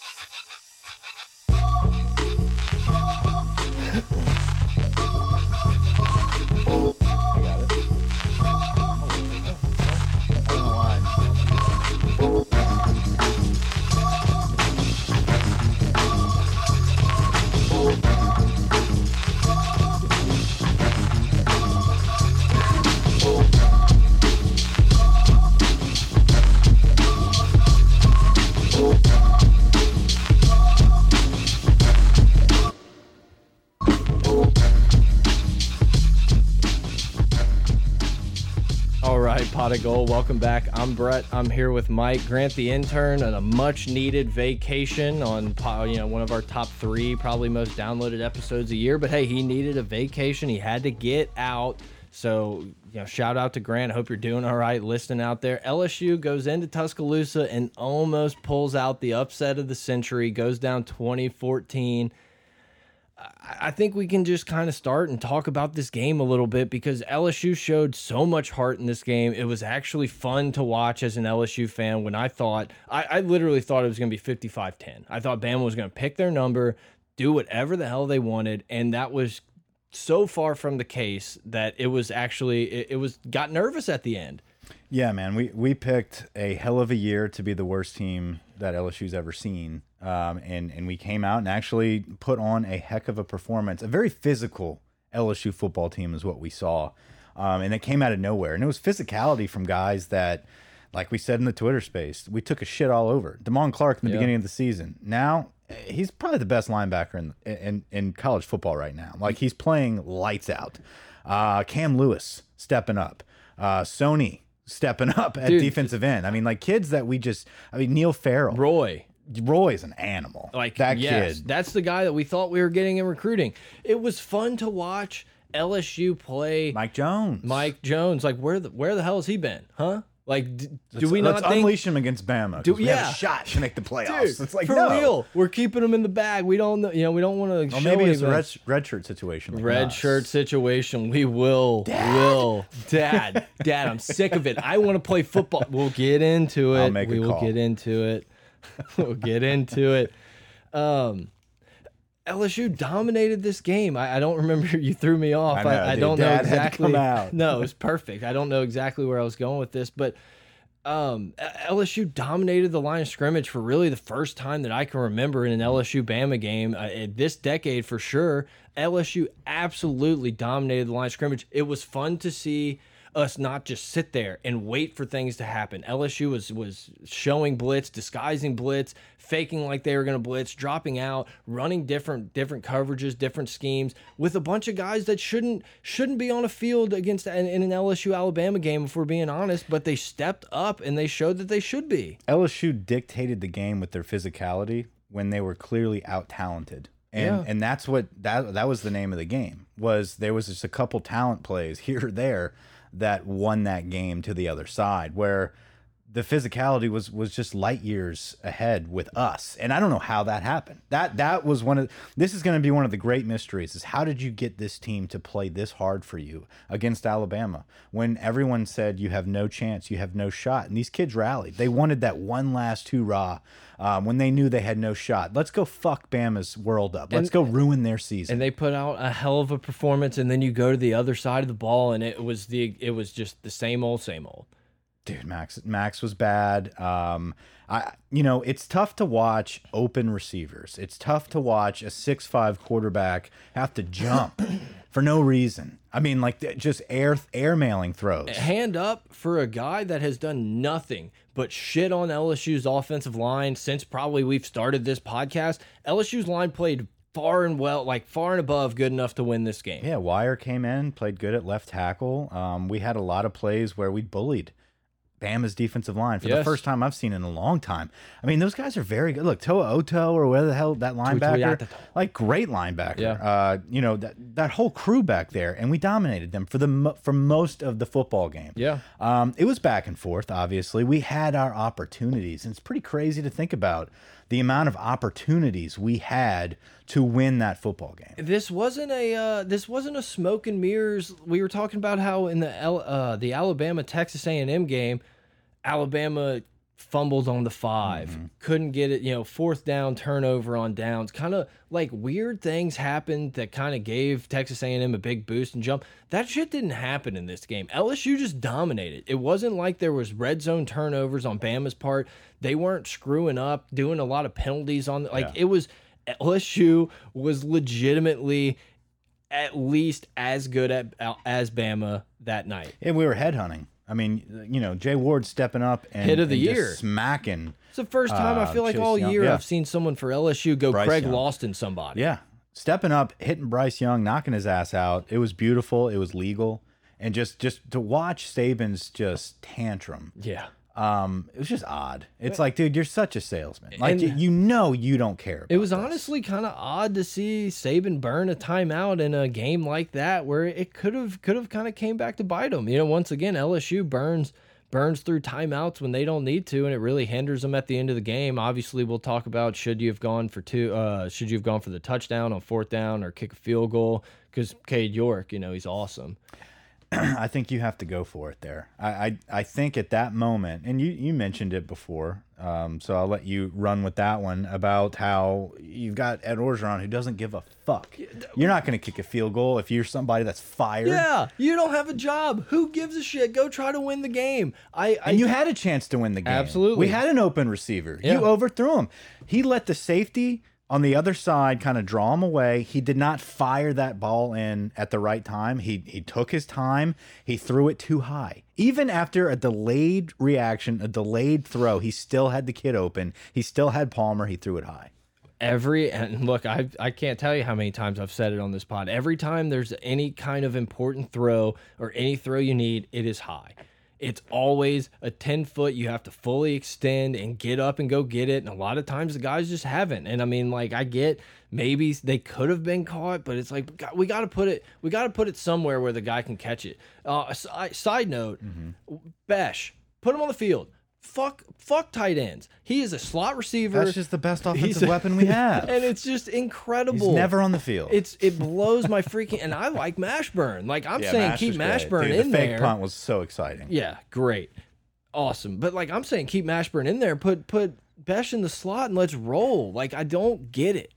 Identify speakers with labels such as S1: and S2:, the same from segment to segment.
S1: All right, pot of gold. Welcome back. I'm Brett. I'm here with Mike Grant, the intern, on a much-needed vacation on you know one of our top three, probably most downloaded episodes a year. But hey, he needed a vacation. He had to get out. So you know, shout out to Grant. Hope you're doing all right, listening out there. LSU goes into Tuscaloosa and almost pulls out the upset of the century. Goes down 2014. I think we can just kind of start and talk about this game a little bit because LSU showed so much heart in this game. It was actually fun to watch as an LSU fan when I thought, I, I literally thought it was going to be 55 10. I thought Bama was going to pick their number, do whatever the hell they wanted. And that was so far from the case that it was actually, it, it was, got nervous at the end.
S2: Yeah, man, we we picked a hell of a year to be the worst team that LSU's ever seen, um, and and we came out and actually put on a heck of a performance. A very physical LSU football team is what we saw, um, and it came out of nowhere. And it was physicality from guys that, like we said in the Twitter space, we took a shit all over. Damone Clark in the
S1: Yeah.
S2: beginning of the season. Now he's probably the best linebacker in in in college football right now. Like he's playing lights out. Uh, Cam Lewis stepping up. Uh, Sony stepping up at
S1: Dude.
S2: defensive end. I mean, like kids that we just. I mean, Neil Farrell.
S1: Roy,
S2: Roy's an animal.
S1: Like
S2: that
S1: yes,
S2: kid.
S1: That's the guy that we thought we were getting in recruiting. It was fun to watch LSU play
S2: Mike Jones.
S1: Mike Jones. Like where the where the hell has he been? Huh? Like do
S2: Let's-
S1: we not
S2: let's
S1: think?
S2: unleash him against Bama?
S1: Do-
S2: we have
S1: yeah.
S2: a shot to make the playoffs.
S1: Dude,
S2: it's like
S1: for
S2: no.
S1: real, we're keeping him in the bag. We don't know, you know, we don't want to.
S2: Well, maybe it's a red, red shirt situation. Like
S1: red
S2: us.
S1: shirt situation. We will, will, Dad, Dad. I'm sick of it. I want to play football. We'll get into it.
S2: I'll make a
S1: we will
S2: call.
S1: get into it. we'll get into it. Um, LSU dominated this game. I, I don't remember. You threw me off.
S2: I know,
S1: I, I don't know
S2: Dad
S1: exactly. No, it was perfect. I don't know exactly where I was going with this, but um, LSU dominated the line of scrimmage for really the first time that I can remember in an LSU Bama game uh, this decade for sure. LSU absolutely dominated the line of scrimmage. It was fun to see us not just sit there and wait for things to happen. LSU was was showing blitz, disguising blitz, faking like they were going to blitz, dropping out, running different different coverages, different schemes with a bunch of guys that shouldn't shouldn't be on a field against in, in an LSU Alabama game if we're being honest, but they stepped up and they showed that they should be.
S2: LSU dictated the game with their physicality when they were clearly out talented. And
S1: Yeah.
S2: and that's what that that was the name of the game. Was there was just a couple talent plays here or there that won that game to the other side where the physicality was was just light years ahead with us. And i don't know how that happened. That that was one of this is going to be one of the great mysteries is how did you get this team to play this hard for you against alabama when everyone said you have no chance you have no shot? And these kids rallied. They wanted that one last hurrah um, when they knew they had no shot. Let's go fuck bama's world up. Let's
S1: And-
S2: go ruin their season.
S1: And they put out a hell of a performance and then you go to the other side of the ball and it was the it was just the same old same old
S2: dude max max was bad. Um i you know it's tough to watch open receivers. It's tough to watch a six five quarterback have to jump for no reason. I mean like just air air mailing throws.
S1: Hand up for a guy that has done nothing but shit on LSU's offensive line since probably we've started this podcast. LSU's line played far and well, like far and above good enough to win this game.
S2: yeah wire came in played good at left tackle. Um we had a lot of plays where we bullied Bama's defensive line for the first time I've seen in a long time. I mean, those guys are very good. Look, To'oTo'o or whatever the hell that linebacker, like great linebacker.
S1: Yeah.
S2: Uh, you know that that whole crew back there, and we dominated them for the for most of the football game.
S1: Yeah.
S2: Um, it was back and forth. Obviously, we had our opportunities, and it's pretty crazy to think about the amount of opportunities we had to win that football game.
S1: This wasn't a uh, this wasn't a smoke and mirrors. We were talking about how in the L, uh, the Alabama Texas A&M game, Alabama fumbled on the 5
S2: Mm-hmm.
S1: couldn't get it, you know, fourth down turnover on downs. Kind of like weird things happened that kind of gave Texas A&M a big boost and jump. That shit didn't happen in this game. LSU just dominated. It wasn't like there was red zone turnovers on Bama's part. They weren't screwing up, doing a lot of penalties on like
S2: Yeah.
S1: it was LSU was legitimately at least as good at as Bama that night.
S2: And we were headhunting. I mean, you know, Jay Ward stepping up and
S1: Hit of the year.
S2: smacking.
S1: It's the first time I
S2: Uh,
S1: feel like
S2: Chase
S1: all
S2: Young,
S1: year
S2: yeah.
S1: I've seen someone for LSU go
S2: Bryce
S1: Craig
S2: Young.
S1: Lawson somebody.
S2: Yeah, stepping up, hitting Bryce Young, knocking his ass out. It was beautiful. It was legal, and just just to watch Saban's just tantrum.
S1: Yeah.
S2: Um, it was just odd. It's like, dude, you're such a salesman. Like
S1: And-
S2: you, you know you don't care.
S1: It was
S2: this.
S1: honestly kind of odd to see Saban burn a timeout in a game like that, where it could have could have kind of came back to bite them. You know, once again, LSU burns burns through timeouts when they don't need to, and it really hinders them at the end of the game. Obviously, we'll talk about should you have gone for two, uh, should you have gone for the touchdown on fourth down or kick a field goal because Cade York, you know, he's awesome.
S2: I think you have to go for it there. I, I I think at that moment, and you you mentioned it before, um, so I'll let you run with that one about how you've got Ed Orgeron who doesn't give a fuck. You're not going to kick a field goal if you're somebody that's fired.
S1: Yeah, you don't have a job. Who gives a shit? Go try to win the game. I, I
S2: And you had a chance to win the game.
S1: Absolutely.
S2: We had an open receiver.
S1: Yeah.
S2: You overthrew him. He let the safety on the other side kind of draw him away. He did not fire that ball in at the right time. He he took his time. He threw it too high. Even after a delayed reaction, a delayed throw, he still had the kid open. He still had Palmer. He threw it high.
S1: every and look i i can't tell you how many times i've said it on this pod every time there's any kind of important throw or any throw you need it is high it's always a 10 foot you have to fully extend and get up and go get it and a lot of times the guys just haven't. And i mean like i get maybe they could have been caught but it's like we got to put it we got to put it somewhere where the guy can catch it. Uh side note Bech put him on the field fuck fuck tight ends he is a slot receiver
S2: That's just the best offensive
S1: a-
S2: weapon we have.
S1: and it's just incredible.
S2: He's never on the field.
S1: It's it blows my freaking and I like Mashburn. Like I'm
S2: Yeah,
S1: saying,
S2: Mash
S1: keep. Mashburn
S2: Dude,
S1: in
S2: the fake
S1: there.
S2: punt was so exciting.
S1: Yeah, great, awesome. But like I'm saying, keep Mashburn in there. Put put Bech in the slot and let's roll. Like I don't get it.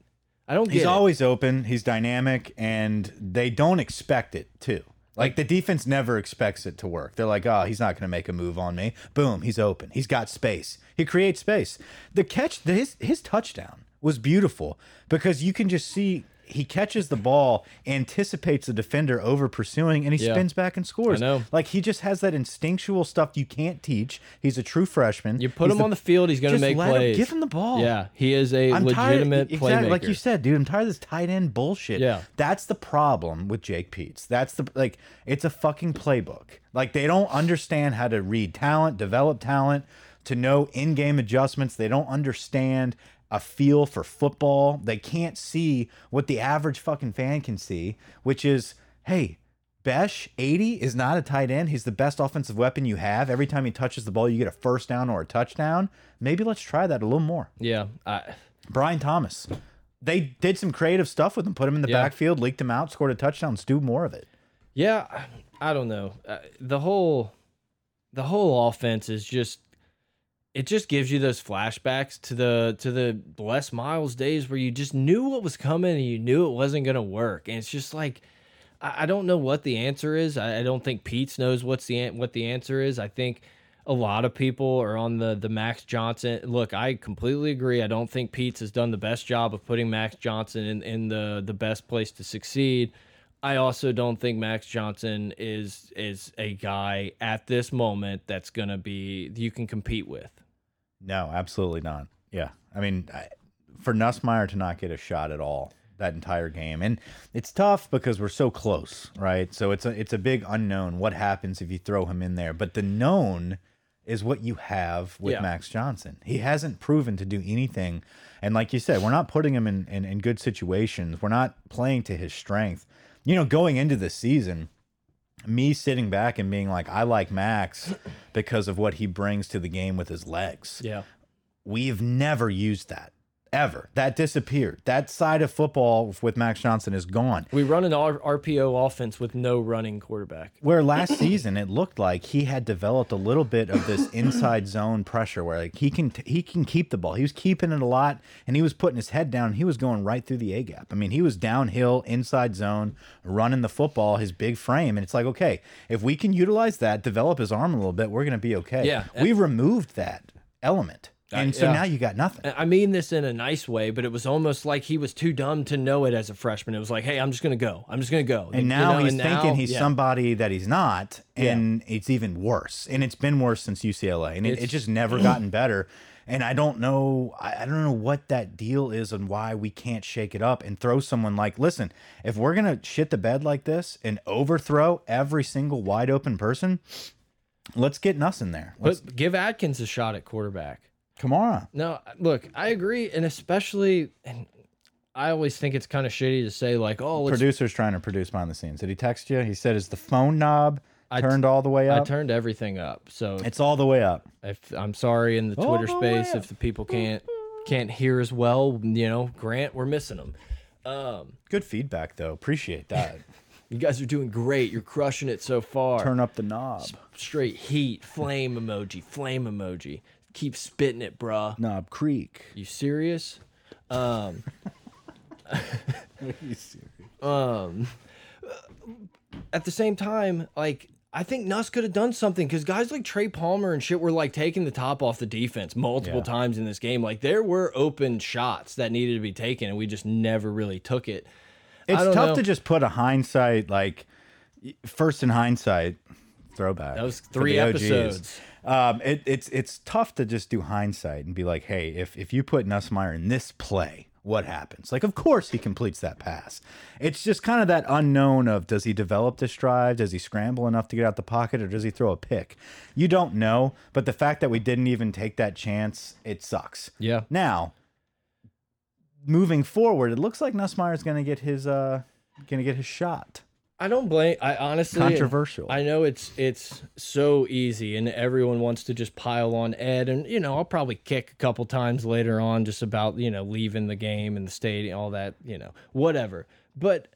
S1: I don't get
S2: He's
S1: it.
S2: always open. He's dynamic, and they don't expect it too. Like the defense never expects it to work. They're like, "Oh, he's not going to make a move on me." Boom, he's open. He's got space. He creates space. The catch, his his touchdown was beautiful because you can just see he catches the ball, anticipates the defender over pursuing, and he
S1: Yeah.
S2: spins back and scores.
S1: I know.
S2: Like he just has that instinctual stuff you can't teach. He's a true freshman.
S1: You put
S2: He's
S1: him on the field, he's going to make
S2: let him-
S1: plays.
S2: give him the ball.
S1: Yeah, he is a
S2: I'm
S1: legitimate
S2: tired,
S1: playmaker.
S2: exactly, like you said, dude. I'm tired of this tight end bullshit.
S1: Yeah.
S2: that's the problem with Jake Peetz. That's the like, it's a fucking playbook. Like they don't understand how to read talent, develop talent, to know in-game adjustments. They don't understand a feel for football. They can't see what the average fucking fan can see, which is, hey. Bech, 80, is not a tight end. He's the best offensive weapon you have. Every time he touches the ball, you get a first down or a touchdown. Maybe let's try that a little more.
S1: yeah, I,
S2: Brian Thomas. They did some creative stuff with him, put him in the
S1: Yeah.
S2: backfield, leaked him out, scored a touchdown. Let's do more of it.
S1: Yeah, I don't know. Uh, the whole the whole offense is just it just gives you those flashbacks to the to the Les Miles days where you just knew what was coming and you knew it wasn't going to work. And it's just like I, I don't know what the answer is. I, I don't think Peetz knows what's the what the answer is. I think a lot of people are on the the Max Johnson. Look, I completely agree. I don't think Peetz has done the best job of putting Max Johnson in in the the best place to succeed. I also don't think Max Johnson is is a guy at this moment that's gonna be you can compete with.
S2: No, absolutely not. Yeah. I mean, I, for Nussmeier to not get a shot at all that entire game. And it's tough because we're so close, right? So it's a it's a big unknown what happens if you throw him in there. But the known is what you have with
S1: Yeah.
S2: Max Johnson. He hasn't proven to do anything. And like you said, we're not putting him in, in, in good situations. We're not playing to his strength. You know, going into the season, me sitting back and being like, I like Max because of what he brings to the game with his legs
S1: Yeah.
S2: we've never used that ever. That disappeared. That side of football with Max Johnson is gone.
S1: We run an R RPO offense with no running quarterback.
S2: Where last season it looked like he had developed a little bit of this inside zone pressure, where like he can he can keep the ball. He was keeping it a lot, and he was putting his head down. He was going right through the A gap. I mean, he was downhill, inside zone, running the football, his big frame, and it's like, okay, if we can utilize that, develop his arm a little bit, we're going to be okay.
S1: Yeah.
S2: we removed that element, and so
S1: yeah.
S2: now you got nothing.
S1: I mean this in a nice way, but it was almost like he was too dumb to know it as a freshman. It was like, hey, I'm just gonna go. I'm just gonna go.
S2: And
S1: You
S2: now
S1: know,
S2: he's
S1: and
S2: thinking
S1: now-
S2: he's
S1: yeah.
S2: somebody that he's not, and it's even worse. And it's been worse since UCLA, and it,
S1: It's-
S2: it's just never gotten better. And I don't know, I, I don't know what that deal is and why we can't shake it up and throw someone like, listen, if we're gonna shit the bed like this and overthrow every single wide open person, let's get Nuss in there. Let's
S1: But give Atkins a shot at quarterback.
S2: Kamara.
S1: No, look, I agree, and especially, and I always think it's kind of shitty to say like, oh, let's.
S2: Producer's trying to produce behind the scenes. Did he text you? He said, "Is the phone knob
S1: I-
S2: turned all the way up?"
S1: I turned everything up, so
S2: it's all the way up.
S1: if I'm sorry in the
S2: All
S1: Twitter
S2: the
S1: space if the people can't can't hear as well. You know, Grant, we're missing them. Um,
S2: Good feedback though. Appreciate that.
S1: you guys are doing great. You're crushing it so far.
S2: Turn up the knob.
S1: Straight heat, flame emoji, flame emoji. Keep spitting it, bruh.
S2: Knob Creek.
S1: You serious? Um,
S2: you serious?
S1: um, at the same time, like I think Nuss could have done something because guys like Trey Palmer and shit were like taking the top off the defense multiple
S2: Yeah.
S1: times in this game. Like there were open shots that needed to be taken, and we just never really took it.
S2: It's tough
S1: know.
S2: to just put a hindsight like first in hindsight throwback.
S1: That was three episodes.
S2: Um, it, it's it's tough to just do hindsight and be like, hey, if if you put Nussmeier in this play, what happens? Like, of course he completes that pass. It's just kind of that unknown of does he develop the stride? Does he scramble enough to get out the pocket, or does he throw a pick? You don't know. But the fact that we didn't even take that chance, it sucks.
S1: Yeah.
S2: Now, moving forward, it looks like Nussmeier's going to get his uh going to get his shot.
S1: I don't blame. I honestly
S2: Controversial.
S1: I know it's it's so easy, and everyone wants to just pile on Ed, and you know I'll probably kick a couple times later on just about you know leaving the game and the stadium, all that you know whatever. But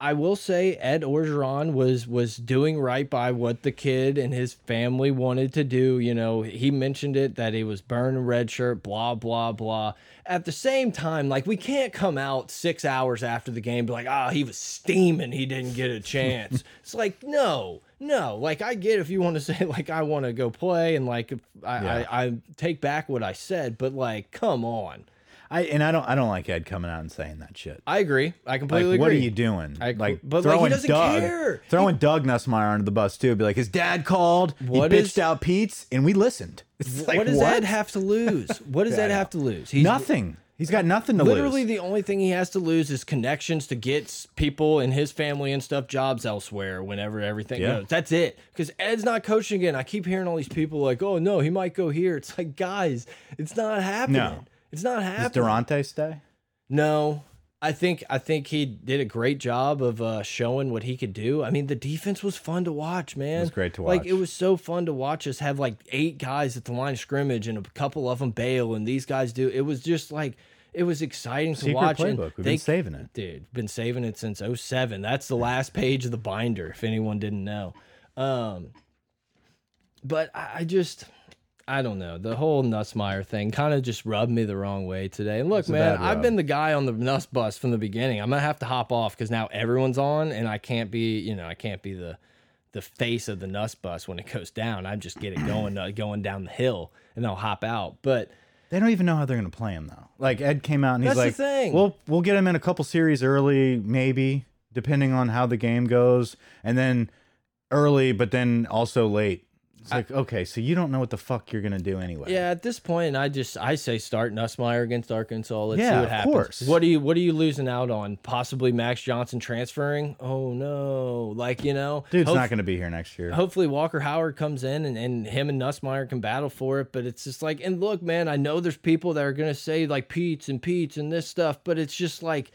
S1: I will say Ed Orgeron was was doing right by what the kid and his family wanted to do. You know, he mentioned it that he was burning red shirt, blah blah blah. At the same time, like we can't come out six hours after the game be like, ah, he was steaming, he didn't get a chance. it's like no, no. Like I get if you want to say like I want to go play and like I,
S2: Yeah.
S1: I I take back what I said, but like come on.
S2: I and I don't I don't like Ed coming out and saying that shit.
S1: I agree. I completely
S2: Like, what are you doing?
S1: I-
S2: like,
S1: but, like, he
S2: throwing
S1: doesn't
S2: Doug,
S1: care.
S2: throwing Doug Nussmeier under the bus too. Be like, his dad called.
S1: What
S2: he
S1: is-
S2: bitched out Peetz, and we listened. Like,
S1: what does Ed have to lose? What does
S2: Yeah,
S1: Ed have to lose? He's
S2: Nothing. He's got nothing to
S1: Literally,
S2: lose.
S1: Literally, the only thing he has to lose is connections to get people in his family and stuff jobs elsewhere whenever everything
S2: Yeah.
S1: goes. That's it. Because Ed's not coaching again. I keep hearing all these people like, "Oh no, he might go here." It's like, guys, it's not happening.
S2: No.
S1: It's not happening.
S2: Does. Daronte stay?
S1: No, I think I think he did a great job of uh, showing what he could do. I mean, the defense was fun to watch, man. It
S2: was great to watch.
S1: Like it was so fun to watch us have like eight guys at the line of scrimmage and a couple of them bail, and these guys do. It was just like it was exciting to watch.
S2: playbook. We've
S1: they-
S2: been saving it.
S1: dude. Been saving it since 07. That's the last page of the binder. If anyone didn't know, um, but I, I just. I don't know. The whole Nussmeier thing kind of just rubbed me the wrong way today. And look,
S2: It's
S1: man, I've been the guy on the Nuss bus from the beginning. I'm gonna have to hop off because now everyone's on, and I can't be, you know, I can't be the the face of the Nuss bus when it goes down. I just get it going, uh, going down the hill, and I'll hop out. But
S2: They don't even know how they're going to play him though. Like Ed came out and he's like. "We'll we'll get him in a couple series early, maybe, depending on how the game goes, and then early, but then also late." It's like, okay, so you don't know what the fuck you're going to do anyway.
S1: yeah, at this point, I just I say start Nussmeier against Arkansas. Let's see
S2: Yeah,
S1: what
S2: of
S1: happens.
S2: course.
S1: What are you What are you losing out on? Possibly Max Johnson transferring? Oh no! Like you know,
S2: dude's not going to be here next year.
S1: hopefully Walker Howard comes in and, and him and Nussmeier can battle for it. But it's just like, and look, man, I know there's people that are gonna say like Peetz and Peetz and this stuff, but it's just like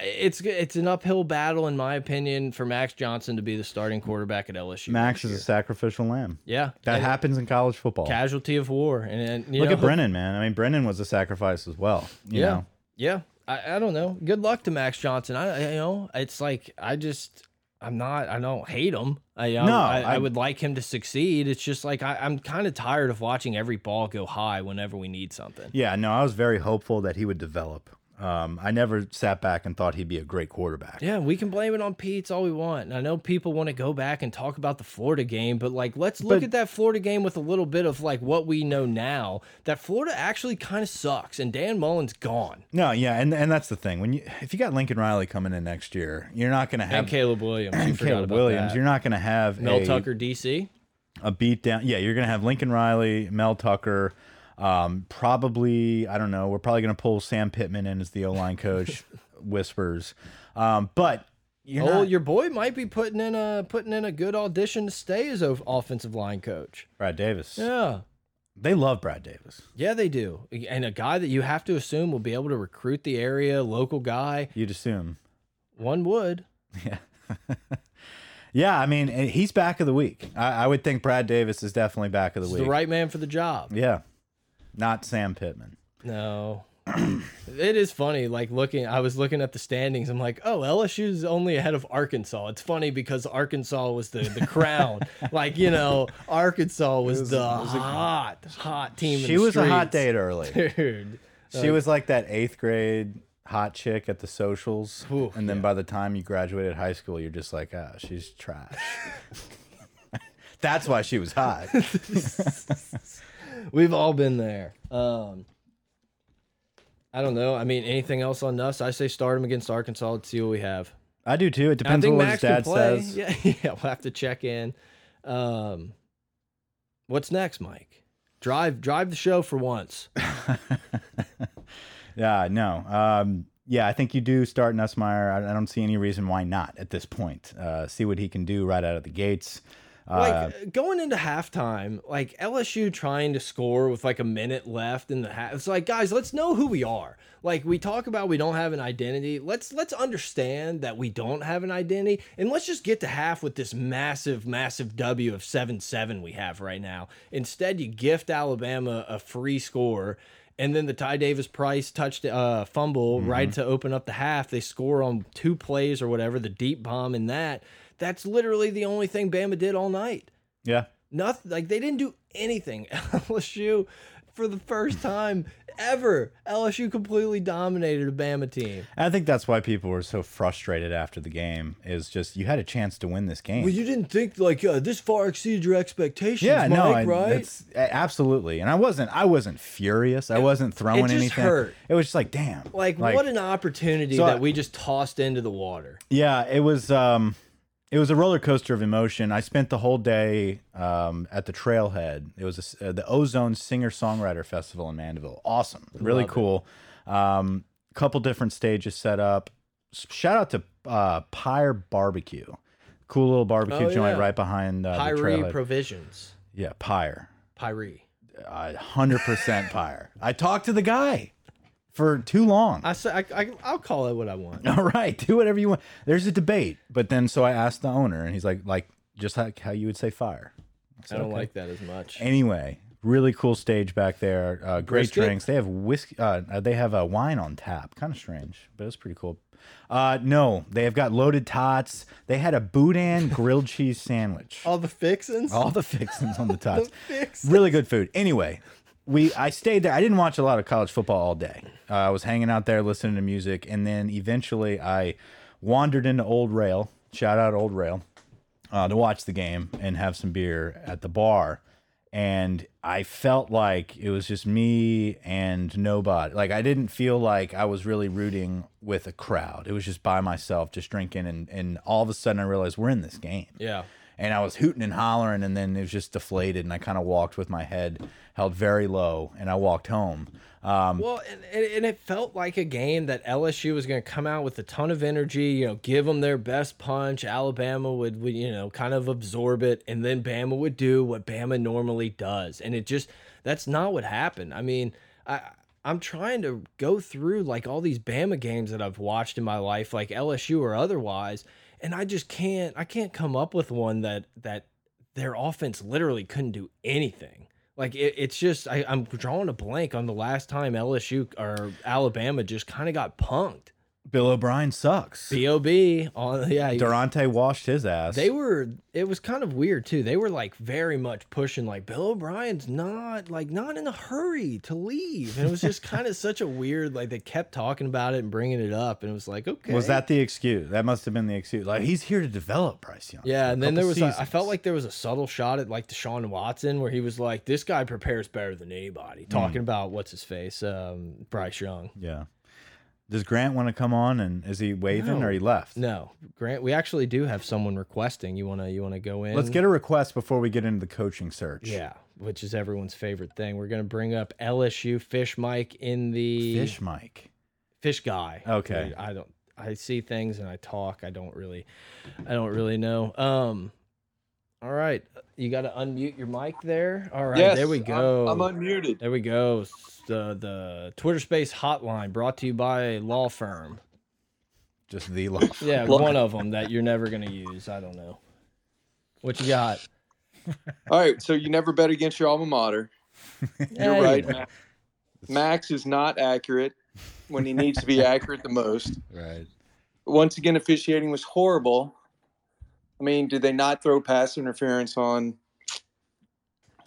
S1: It's it's an uphill battle, in my opinion, for Max Johnson to be the starting quarterback at LSU.
S2: Max is a sacrificial lamb.
S1: yeah,
S2: That
S1: and
S2: happens in college football.
S1: casualty of war, and, and you
S2: Look
S1: know,
S2: at Brennan, man. I mean, Brennan was a sacrifice as well. You
S1: yeah,
S2: know?
S1: yeah. I, I don't know. Good luck to Max Johnson. I I- you know it's like I just I'm not I don't hate him. I you
S2: No,
S1: I, I
S2: I-
S1: would like him to succeed. It's just like I, I'm kind of tired of watching every ball go high whenever we need something.
S2: Yeah, no, I was very hopeful that he would develop. Um, I never sat back and thought he'd be a great quarterback.
S1: Yeah, we can blame it on Peetz all we want. And I know people want to go back and talk about the Florida game, but like let's look
S2: But-
S1: at that Florida game with a little bit of like what we know now. That Florida actually kind of sucks and Dan Mullen's gone.
S2: No, yeah, and and that's the thing. When you if you got Lincoln Riley coming in next year, you're not going to have
S1: And Caleb Williams.
S2: And Caleb
S1: about
S2: Williams.
S1: that.
S2: You're not going to have
S1: Mel
S2: a,
S1: Tucker DC.
S2: a beat down. Yeah, you're going to have Lincoln Riley, Mel Tucker. Um, probably, I don't know. We're probably going to pull Sam Pittman in as the O line coach. whispers, um, but
S1: oh,
S2: not
S1: your boy might be putting in a putting in a good audition to stay as offensive line coach.
S2: Brad Davis.
S1: Yeah.
S2: They love Brad Davis.
S1: Yeah, they do. And a guy that you have to assume will be able to recruit the area, local guy.
S2: You'd assume.
S1: One would.
S2: Yeah. yeah, I mean, he's back of the week. I, I would think Brad Davis is definitely back of the
S1: He's
S2: week.
S1: the right man for the job.
S2: Yeah. Not Sam Pittman.
S1: No. it is funny, like looking I was looking at the standings. I'm like, oh, LSU's only ahead of Arkansas. It's funny because Arkansas was the, the crown. like, you know, Arkansas was, the hot, hot team. in
S2: She was a hot date early.
S1: Dude.
S2: She was like that eighth grade hot chick at the socials.
S1: Ooh,
S2: and then by the time you graduated high school, you're just like, ah, she's trash. That's why she was hot.
S1: We've all been there. Um I don't know. I mean, anything else on Nuss? I say start him against Arkansas. Let's see what we have.
S2: I do too. It depends on what
S1: Max
S2: his dad says.
S1: Yeah, yeah, we'll have to check in. Um, what's next, Mike? Drive, drive the show for once.
S2: Yeah, no. Um, yeah, I think you do start Nussmeier. I, I don't see any reason why not at this point. Uh, see what he can do right out of the gates. Uh,
S1: Like going into halftime, like LSU trying to score with like a minute left in the half. It's like, guys, let's know who we are. Like we talk about, we don't have an identity. Let's let's understand that we don't have an identity, and let's just get to half with this massive, massive W of seven seven we have right now. Instead, you gift Alabama a free score. And then the Ty Davis Price touched uh, fumble right to open up the half. They score on two plays or whatever, the deep bomb in that. That's literally the only thing Bama did all night.
S2: yeah.
S1: Nothing like they didn't do anything. LSU for the first time ever, LSU completely dominated a Bama team.
S2: I think that's why people were so frustrated after the game. Is just you had a chance to win this game.
S1: Well, you didn't think like uh, this far exceeded your expectations,
S2: yeah, no, I,
S1: right?
S2: absolutely. And I wasn't, I wasn't furious. I wasn't throwing it
S1: just
S2: anything.
S1: hurt.
S2: It was just like, damn.
S1: Like, what an opportunity
S2: So I-
S1: that we just tossed into the water.
S2: Yeah, it was. Um, it was a roller coaster of emotion. I spent the whole day um, at the Trailhead. It was a uh, the Ozone Singer Songwriter Festival in Mandeville. Awesome, really
S1: Love
S2: cool. Um, couple different stages set up. Shout out to uh, Pyre Barbecue, cool little barbecue
S1: Oh,
S2: joint right behind uh, the
S1: Pyre
S2: Trailhead.
S1: Provisions.
S2: yeah, Pyre,
S1: Pyre.
S2: hundred percent Pyre. I talked to the guy for too long.
S1: I say I, I I'll call it what I want.
S2: All right, do whatever you want. There's a debate, but then so I asked the owner, and he's like, like just like how you would say fire.
S1: I don't
S2: "Okay."
S1: like that as much.
S2: Anyway, really cool stage back there. Uh, great
S1: Brisket?
S2: drinks. They have whiskey. Uh, uh, they have a wine on tap. Kind of strange, but it's pretty cool. Uh, no, they have got loaded tots. They had a boudin grilled cheese sandwich.
S1: All the fixins.
S2: All the fixings on the tots.
S1: fixins.
S2: Really good food. Anyway, we I stayed there. I didn't watch a lot of college football all day. Uh, I was hanging out there listening to music, and then eventually I wandered into Old Rail. Shout out Old Rail uh, to watch the game and have some beer at the bar. And I felt like it was just me and nobody. Like I didn't feel like I was really rooting with a crowd. It was just by myself, just drinking. And and all of a sudden I realized we're in this game
S1: Yeah.
S2: and I was hooting and hollering, and then it was just deflated, and I kind of walked with my head held very low, and I walked home. Um,
S1: Well, and, and it felt like a game that LSU was going to come out with a ton of energy, you know, give them their best punch. Alabama would, would, you know, kind of absorb it, and then Bama would do what Bama normally does, and it just that's not what happened. I mean, I I'm trying to go through like all these Bama games that I've watched in my life, like LSU or otherwise, and I just can't I can't come up with one that that their offense literally couldn't do anything. Like it, it's just I, I'm drawing a blank on the last time LSU or Alabama just kind of got punked.
S2: Bill O'Brien sucks.
S1: Bob yeah. he-
S2: Daronte washed his ass.
S1: they were it was kind of weird too. They were like very much pushing like Bill O'Brien's not like not in a hurry to leave. And it was just kind of such a weird like they kept talking about it and bringing it up and it was like okay.
S2: Was that the excuse? That must have been the excuse. Like he's here to develop Bryce Young.
S1: Yeah,
S2: a
S1: and then there was a, I felt like there was a subtle shot at like Deshaun Watson where he was like, "This guy prepares better than anybody." Talking about what's his face, um, Bryce Young.
S2: yeah. Does Grant want to come on and is he waving
S1: No.
S2: or he left?
S1: No, Grant. We actually do have someone requesting. You wanna you wanna go in?
S2: Let's get a request before we get into the coaching search.
S1: Yeah, which is everyone's favorite thing. We're gonna bring up LSU Fish Mike in the
S2: Fish Mike.
S1: Fish guy.
S2: Okay.
S1: Dude, I don't. I see things and I talk. I don't really. I don't really know. Um. All right, you got to unmute your mic there. All right,
S3: yes,
S1: there we
S3: I'm-
S1: go.
S3: I'm, unmuted.
S1: There we go. The uh, the Twitter Space hotline brought to you by a law firm.
S2: Just the law.
S1: Yeah,
S3: Law-
S1: one of them that you're never gonna use. I don't know. What you got?
S3: All right, so you never bet against your alma mater. You're
S1: you
S3: right. Max. Max is not accurate when he needs to be accurate the most.
S2: Right.
S3: Once again, officiating was horrible. I mean, did they not throw pass interference on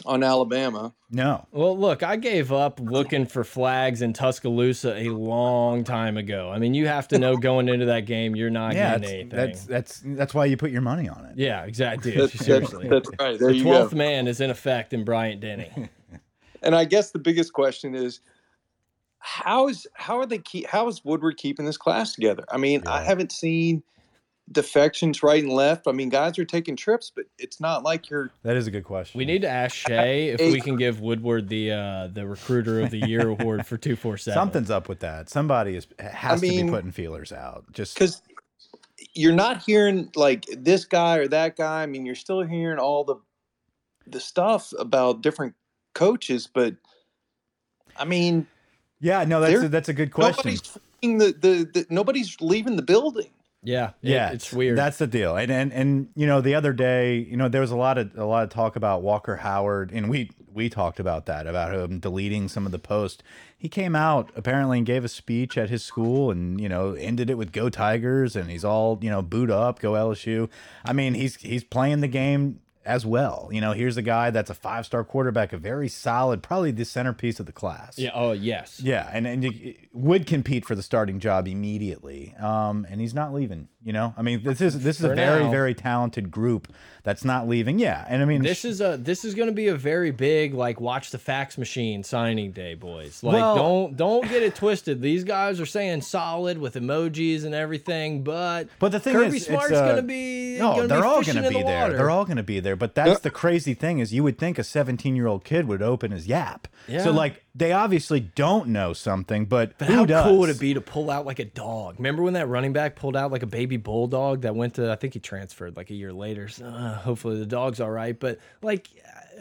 S3: on Alabama?
S2: No.
S1: Well, look, I gave up looking for flags in Tuscaloosa a long time ago. I mean, you have to know going into that game, you're not
S2: yeah,
S1: getting
S2: that's,
S1: anything.
S2: that's that's that's why you put your money on it.
S1: yeah, exactly. Dude,
S3: That's, that's,
S1: seriously.
S3: that's right. There
S1: the twelfth man is in effect in Bryant Denny.
S3: And I guess the biggest question is, how is how are they keep how is Woodward keeping this class together? I mean, I haven't seen defections right and left. I mean, guys are taking trips, but it's not like you're
S2: That is a good question.
S1: We need to ask Shay if we can give Woodward the uh, the Recruiter of the Year award for two four seven.
S2: Something's up with that. Somebody is has to
S3: mean-
S2: be putting feelers out. Just
S3: because you're not hearing like this guy or that guy. I mean, you're still hearing all the the stuff about different coaches, but I mean,
S2: yeah, no, that's a, that's a good question.
S3: nobody's fleeing the, the the nobody's leaving the building.
S1: Yeah, it-
S2: Yeah,
S1: it's weird.
S2: That's the deal. And and and you know, the other day, you know, there was a lot of a lot of talk about Walker Howard, and we we talked about that about him deleting some of the posts. He came out apparently and gave a speech at his school, and you know, ended it with "Go Tigers," and he's all you know, boot up, go LSU. I mean, he's he's playing the game as well. You know, here's a guy that's a five star quarterback, a very solid, probably the centerpiece of the class.
S1: yeah. Oh yes.
S2: Yeah, and and you, would compete for the starting job immediately. Um, and he's not leaving. You know, I mean, this is this is
S1: For
S2: a very
S1: now.
S2: very talented group that's not leaving. Yeah, and I mean,
S1: This is a this is going to be a very big like watch the fax machine signing day, boys. Like
S2: Well-
S1: don't don't get it twisted. These guys are saying solid with emojis and everything, but
S2: but the thing
S1: Kirby
S2: is,
S1: Smart's
S2: it's, uh,
S1: going to be
S2: No, they're all going to be
S1: the
S2: there. They're all going to be there. But that's the crazy thing is, you would think a 17 year old kid would open his Yap.
S1: Yeah.
S2: So like, they obviously don't know something, but,
S1: But
S2: who
S1: how
S2: does?
S1: cool would it be to pull out like a dog? Remember when that running back pulled out like a baby bulldog that went to? I think he transferred like a year later. So, uh, hopefully the dog's all right. But like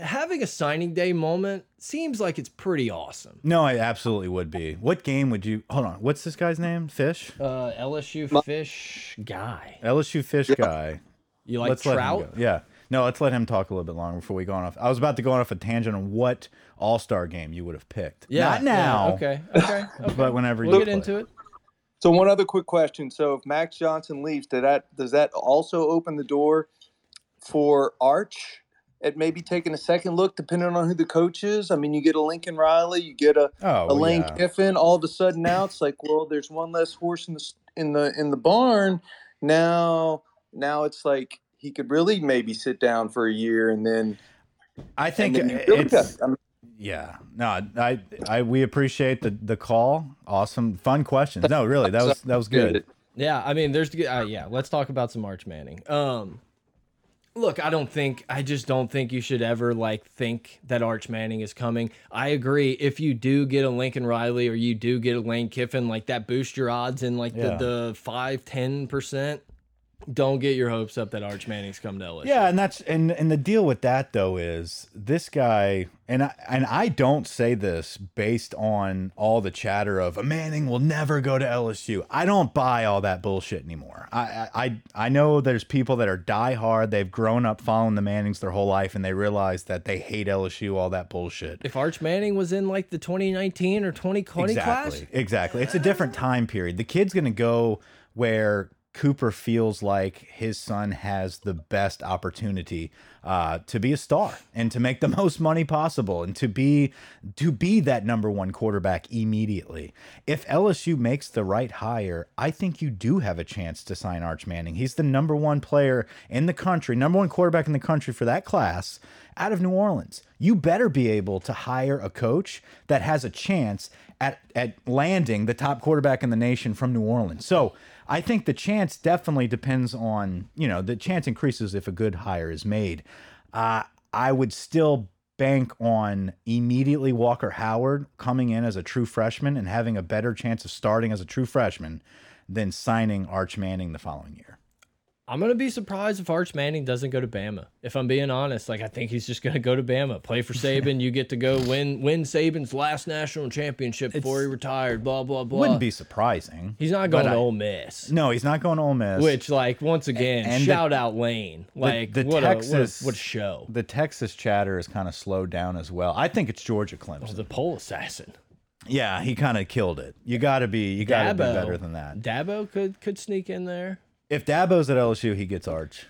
S1: having a signing day moment seems like it's pretty awesome.
S2: No, I absolutely would be. What game would you? Hold on. What's this guy's name? Fish.
S1: Uh, LSU fish guy.
S2: LSU Fish guy.
S1: You like
S2: let's
S1: trout?
S2: Yeah. No, let's let him talk a little bit longer before we go on off. I was about to go on off a tangent on what All Star game you would have picked.
S1: Yeah.
S2: Not now.
S1: yeah, okay. Okay. okay.
S2: But whenever
S1: we'll
S2: you
S1: get
S2: play.
S1: into it.
S3: So one other quick question: So if Max Johnson leaves, did that does that also open the door for Arch at maybe taking a second look, depending on who the coach is? I mean, you get a Lincoln Riley, you get a,
S2: Oh,
S3: a Lane
S2: yeah.
S3: Kiffin. All of a sudden now it's like, well, there's one less horse in the in the in the barn. Now, now it's like he could really maybe sit down for a year and then.
S2: I think
S3: and then you really
S2: it's
S3: got- I mean,
S2: yeah. No, I I we appreciate the the call. Awesome, fun questions. No, really, that was that was good.
S1: Yeah, I mean, there's uh, yeah. Let's talk about some Arch Manning. Um, look, I don't think I just don't think you should ever like think that Arch Manning is coming. I agree. If you do get a Lincoln Riley or you do get a Lane Kiffin, like that boosts your odds in like
S2: Yeah.
S1: the the five ten percent. Don't get your hopes up that Arch Manning's come to LSU.
S2: Yeah, and that's and and the deal with that though is this guy and I and I don't say this based on all the chatter of a Manning will never go to LSU. I don't buy all that bullshit anymore. I I I know there's people that are diehard. They've grown up following the Mannings their whole life, and they realize that they hate LSU. All that bullshit.
S1: If Arch Manning was in like the 2019 or 2020
S2: exactly,
S1: class,
S2: exactly. It's a different time period. The kid's gonna go where Cooper feels like his son has the best opportunity uh, to be a star and to make the most money possible and to be to be that number one quarterback immediately. If LSU makes the right hire, I think you do have a chance to sign Arch Manning. He's the number one player in the country, number one quarterback in the country for that class out of New Orleans. You better be able to hire a coach that has a chance at at landing the top quarterback in the nation from New Orleans. So I think the chance definitely depends on, you know, the chance increases if a good hire is made. Uh, I would still bank on immediately Walker Howard coming in as a true freshman and having a better chance of starting as a true freshman than signing Arch Manning the following year.
S1: I'm gonna be surprised if Arch Manning doesn't go to Bama. If I'm being honest, like I think he's just gonna go to Bama, play for Saban. you get to go win win Saban's last national championship before he retired. Blah blah blah.
S2: Wouldn't be surprising.
S1: He's not going to Ole Miss.
S2: No, he's not going to Ole Miss.
S1: Which, like, once again,
S2: And the-
S1: shout out Lane. Like,
S2: the
S1: what,
S2: Texas-
S1: a, what a what a show.
S2: the Texas chatter is kind of slowed down as well. I think it's Georgia Clemson.
S1: Oh, the pole assassin.
S2: Yeah, he kind of killed it. You got to be you got to be better than that.
S1: Dabo could could sneak in there.
S2: If Dabo's at LSU, he gets Arch.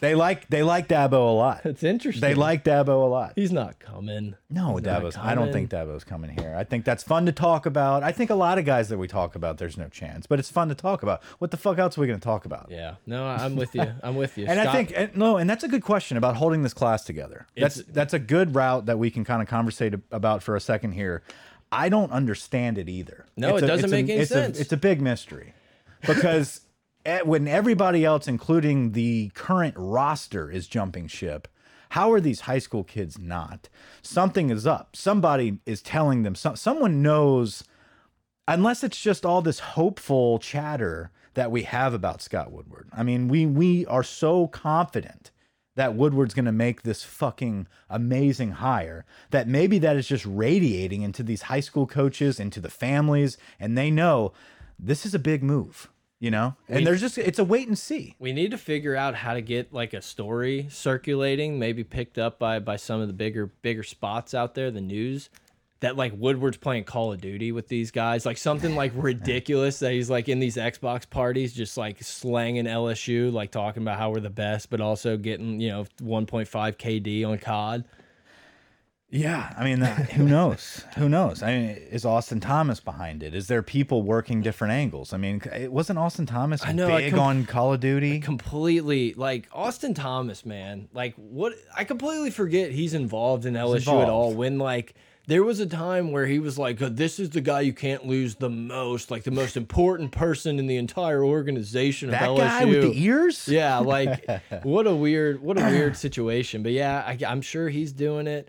S2: they like they like Dabo a lot.
S1: It's interesting.
S2: They like Dabo a lot.
S1: He's not coming.
S2: No,
S1: He's
S2: Dabo's. I don't think Dabo's coming here. I think that's fun to talk about. I think a lot of guys that we talk about, there's no chance, but it's fun to talk about. What the fuck else are we going to talk about?
S1: Yeah. No, I'm with you. I'm with you.
S2: And I think and, no, and that's a good question about holding this class together. That's
S1: It's-
S2: that's a good route that we can kind of conversate about for a second here. I don't understand it either.
S1: No,
S2: It's
S1: it
S2: a-
S1: doesn't
S2: it's a-
S1: make any
S2: it's
S1: sense.
S2: A, it's a big mystery because when everybody else, including the current roster, is jumping ship, how are these high school kids not? Something is up. Somebody is telling them. Some, someone knows unless it's just all this hopeful chatter that we have about Scott Woodward. I mean, we we are so confident that Woodward's going to make this fucking amazing hire that maybe that is just radiating into these high school coaches, into the families, and they know this is a big move, you know? And there's just it's a wait and see.
S1: we need to figure out how to get like a story circulating, maybe picked up by by some of the bigger bigger spots out there, the news. That like Woodward's playing Call of Duty with these guys, like something like ridiculous that he's like in these Xbox parties, just like slanging LSU, like talking about how we're the best, but also getting you know 1.5 KD on COD.
S2: Yeah, I mean, that, who knows? Who knows? I mean, is Austin Thomas behind it? Is there people working different angles? I mean, it wasn't Austin Thomas
S1: I know, I
S2: big on Call of Duty.
S1: completely like Austin Thomas, man. Like what I completely forget he's involved in LSU at all. When like there was a time where he was like, "Uh, "This is the guy you can't lose the most, like the most important person in the entire organization of
S2: that
S1: LSU."
S2: guy with the ears?
S1: Yeah, like what a weird, what a weird situation. But yeah, I, I'm sure he's doing it.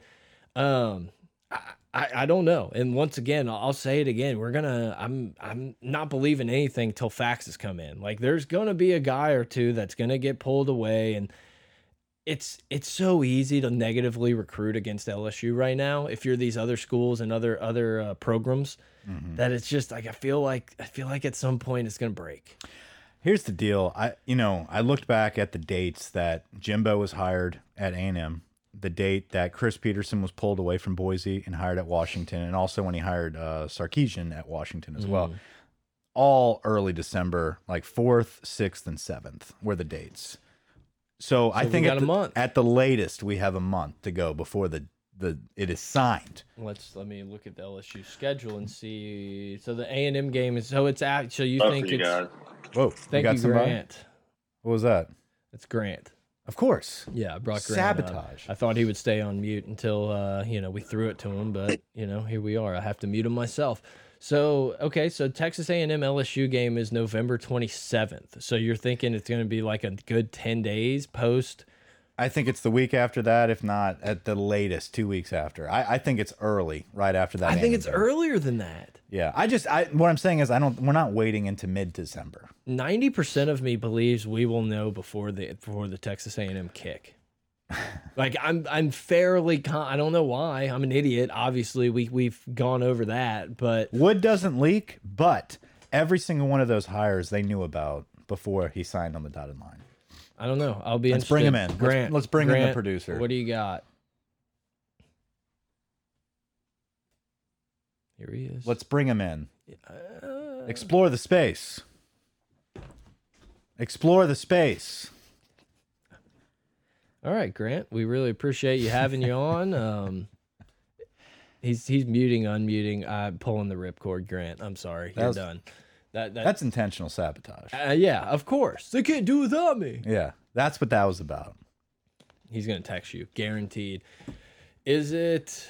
S1: Um, I, I, I don't know. And once again, I'll say it again. We're gonna. I'm I'm not believing anything till faxes come in. Like there's gonna be a guy or two that's gonna get pulled away, and it's it's so easy to negatively recruit against LSU right now. If you're these other schools and other other uh, programs,
S2: Mm-hmm.
S1: that it's just like I feel like I feel like at some point it's gonna break.
S2: Here's the deal. I you know, I looked back at the dates that Jimbo was hired at A&M, the date that Chris Petersen was pulled away from Boise and hired at Washington, and also when he hired uh, Sarkisian at Washington as
S1: Mm.
S2: well. All early December, like 4th, 6th, and 7th were the dates. So, I think
S1: got
S2: at
S1: a
S2: the,
S1: month.
S2: at the latest we have a month to go before the the it is signed.
S1: Let's let me look at the LSU schedule and see. So the A and M game is so it's at. So you
S4: Love
S1: think
S4: you
S1: it's
S4: guys.
S2: Whoa,
S1: thank
S2: got
S1: you,
S2: somebody?
S1: Grant.
S2: What was that?
S1: It's Grant.
S2: Of course.
S1: Yeah, brought Grant. up.
S2: Sabotage.
S1: I thought he would stay on mute until uh, you know we threw it to him, but you know here we are. I have to mute him myself. So okay, so Texas A and M LSU game is November twenty seventh. So you're thinking it's going to be like a good ten days post.
S2: I think it's the week after that, if not at the latest, two weeks after. I, I think it's early, right after that.
S1: I think it's earlier than that.
S2: Yeah, I just I what I'm saying is I don't. We're not waiting into mid December.
S1: Ninety percent of me believes we will know before the before the Texas A&M kick. like I'm I'm fairly con I don't know why I'm an idiot. Obviously we we've gone over that, but
S2: Wood doesn't leak, but every single one of those hires they knew about before he signed on the dotted line.
S1: I don't know. I'll be
S2: Let's bring him
S1: interested.
S2: in. Let's-
S1: Grant,
S2: let's bring in the
S1: Grant,
S2: producer.
S1: What do you got? Here he is.
S2: Let's bring him in.
S1: Uh,
S2: Explore the space. Explore the space.
S1: All right, Grant. We really appreciate you having you on. Um, he's he's muting, unmuting. I'm pulling the ripcord, Grant. I'm sorry. You're
S2: was-
S1: done. That, that
S2: That's intentional sabotage.
S1: uh, yeah, of course. They can't do without me.
S2: Yeah, that's what that was about.
S1: He's gonna text you, guaranteed. Is it?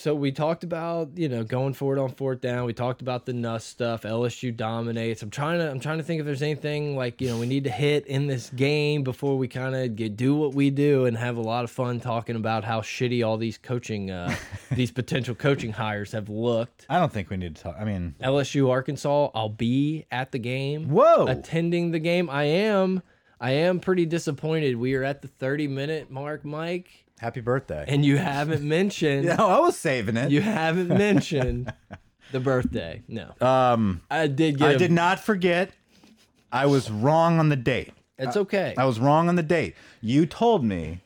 S1: So we talked about you know going forward on fourth down. We talked about the Nuss stuff. LSU dominates. I'm trying to I'm trying to think if there's anything like you know we need to hit in this game before we kind of do what we do and have a lot of fun talking about how shitty all these coaching uh, these potential coaching hires have looked.
S2: I don't think we need to talk. I mean,
S1: LSU Arkansas. I'll be at the game.
S2: whoa.
S1: attending the game. I am. I am pretty disappointed. We are at the 30 minute mark, Mike,
S2: Happy birthday.
S1: and you haven't mentioned.
S2: no, I was saving it.
S1: You haven't mentioned the birthday. No,
S2: um,
S1: I did get.
S2: I
S1: a-
S2: did not forget. I was wrong on the date.
S1: It's okay.
S2: I was wrong on the date. You told me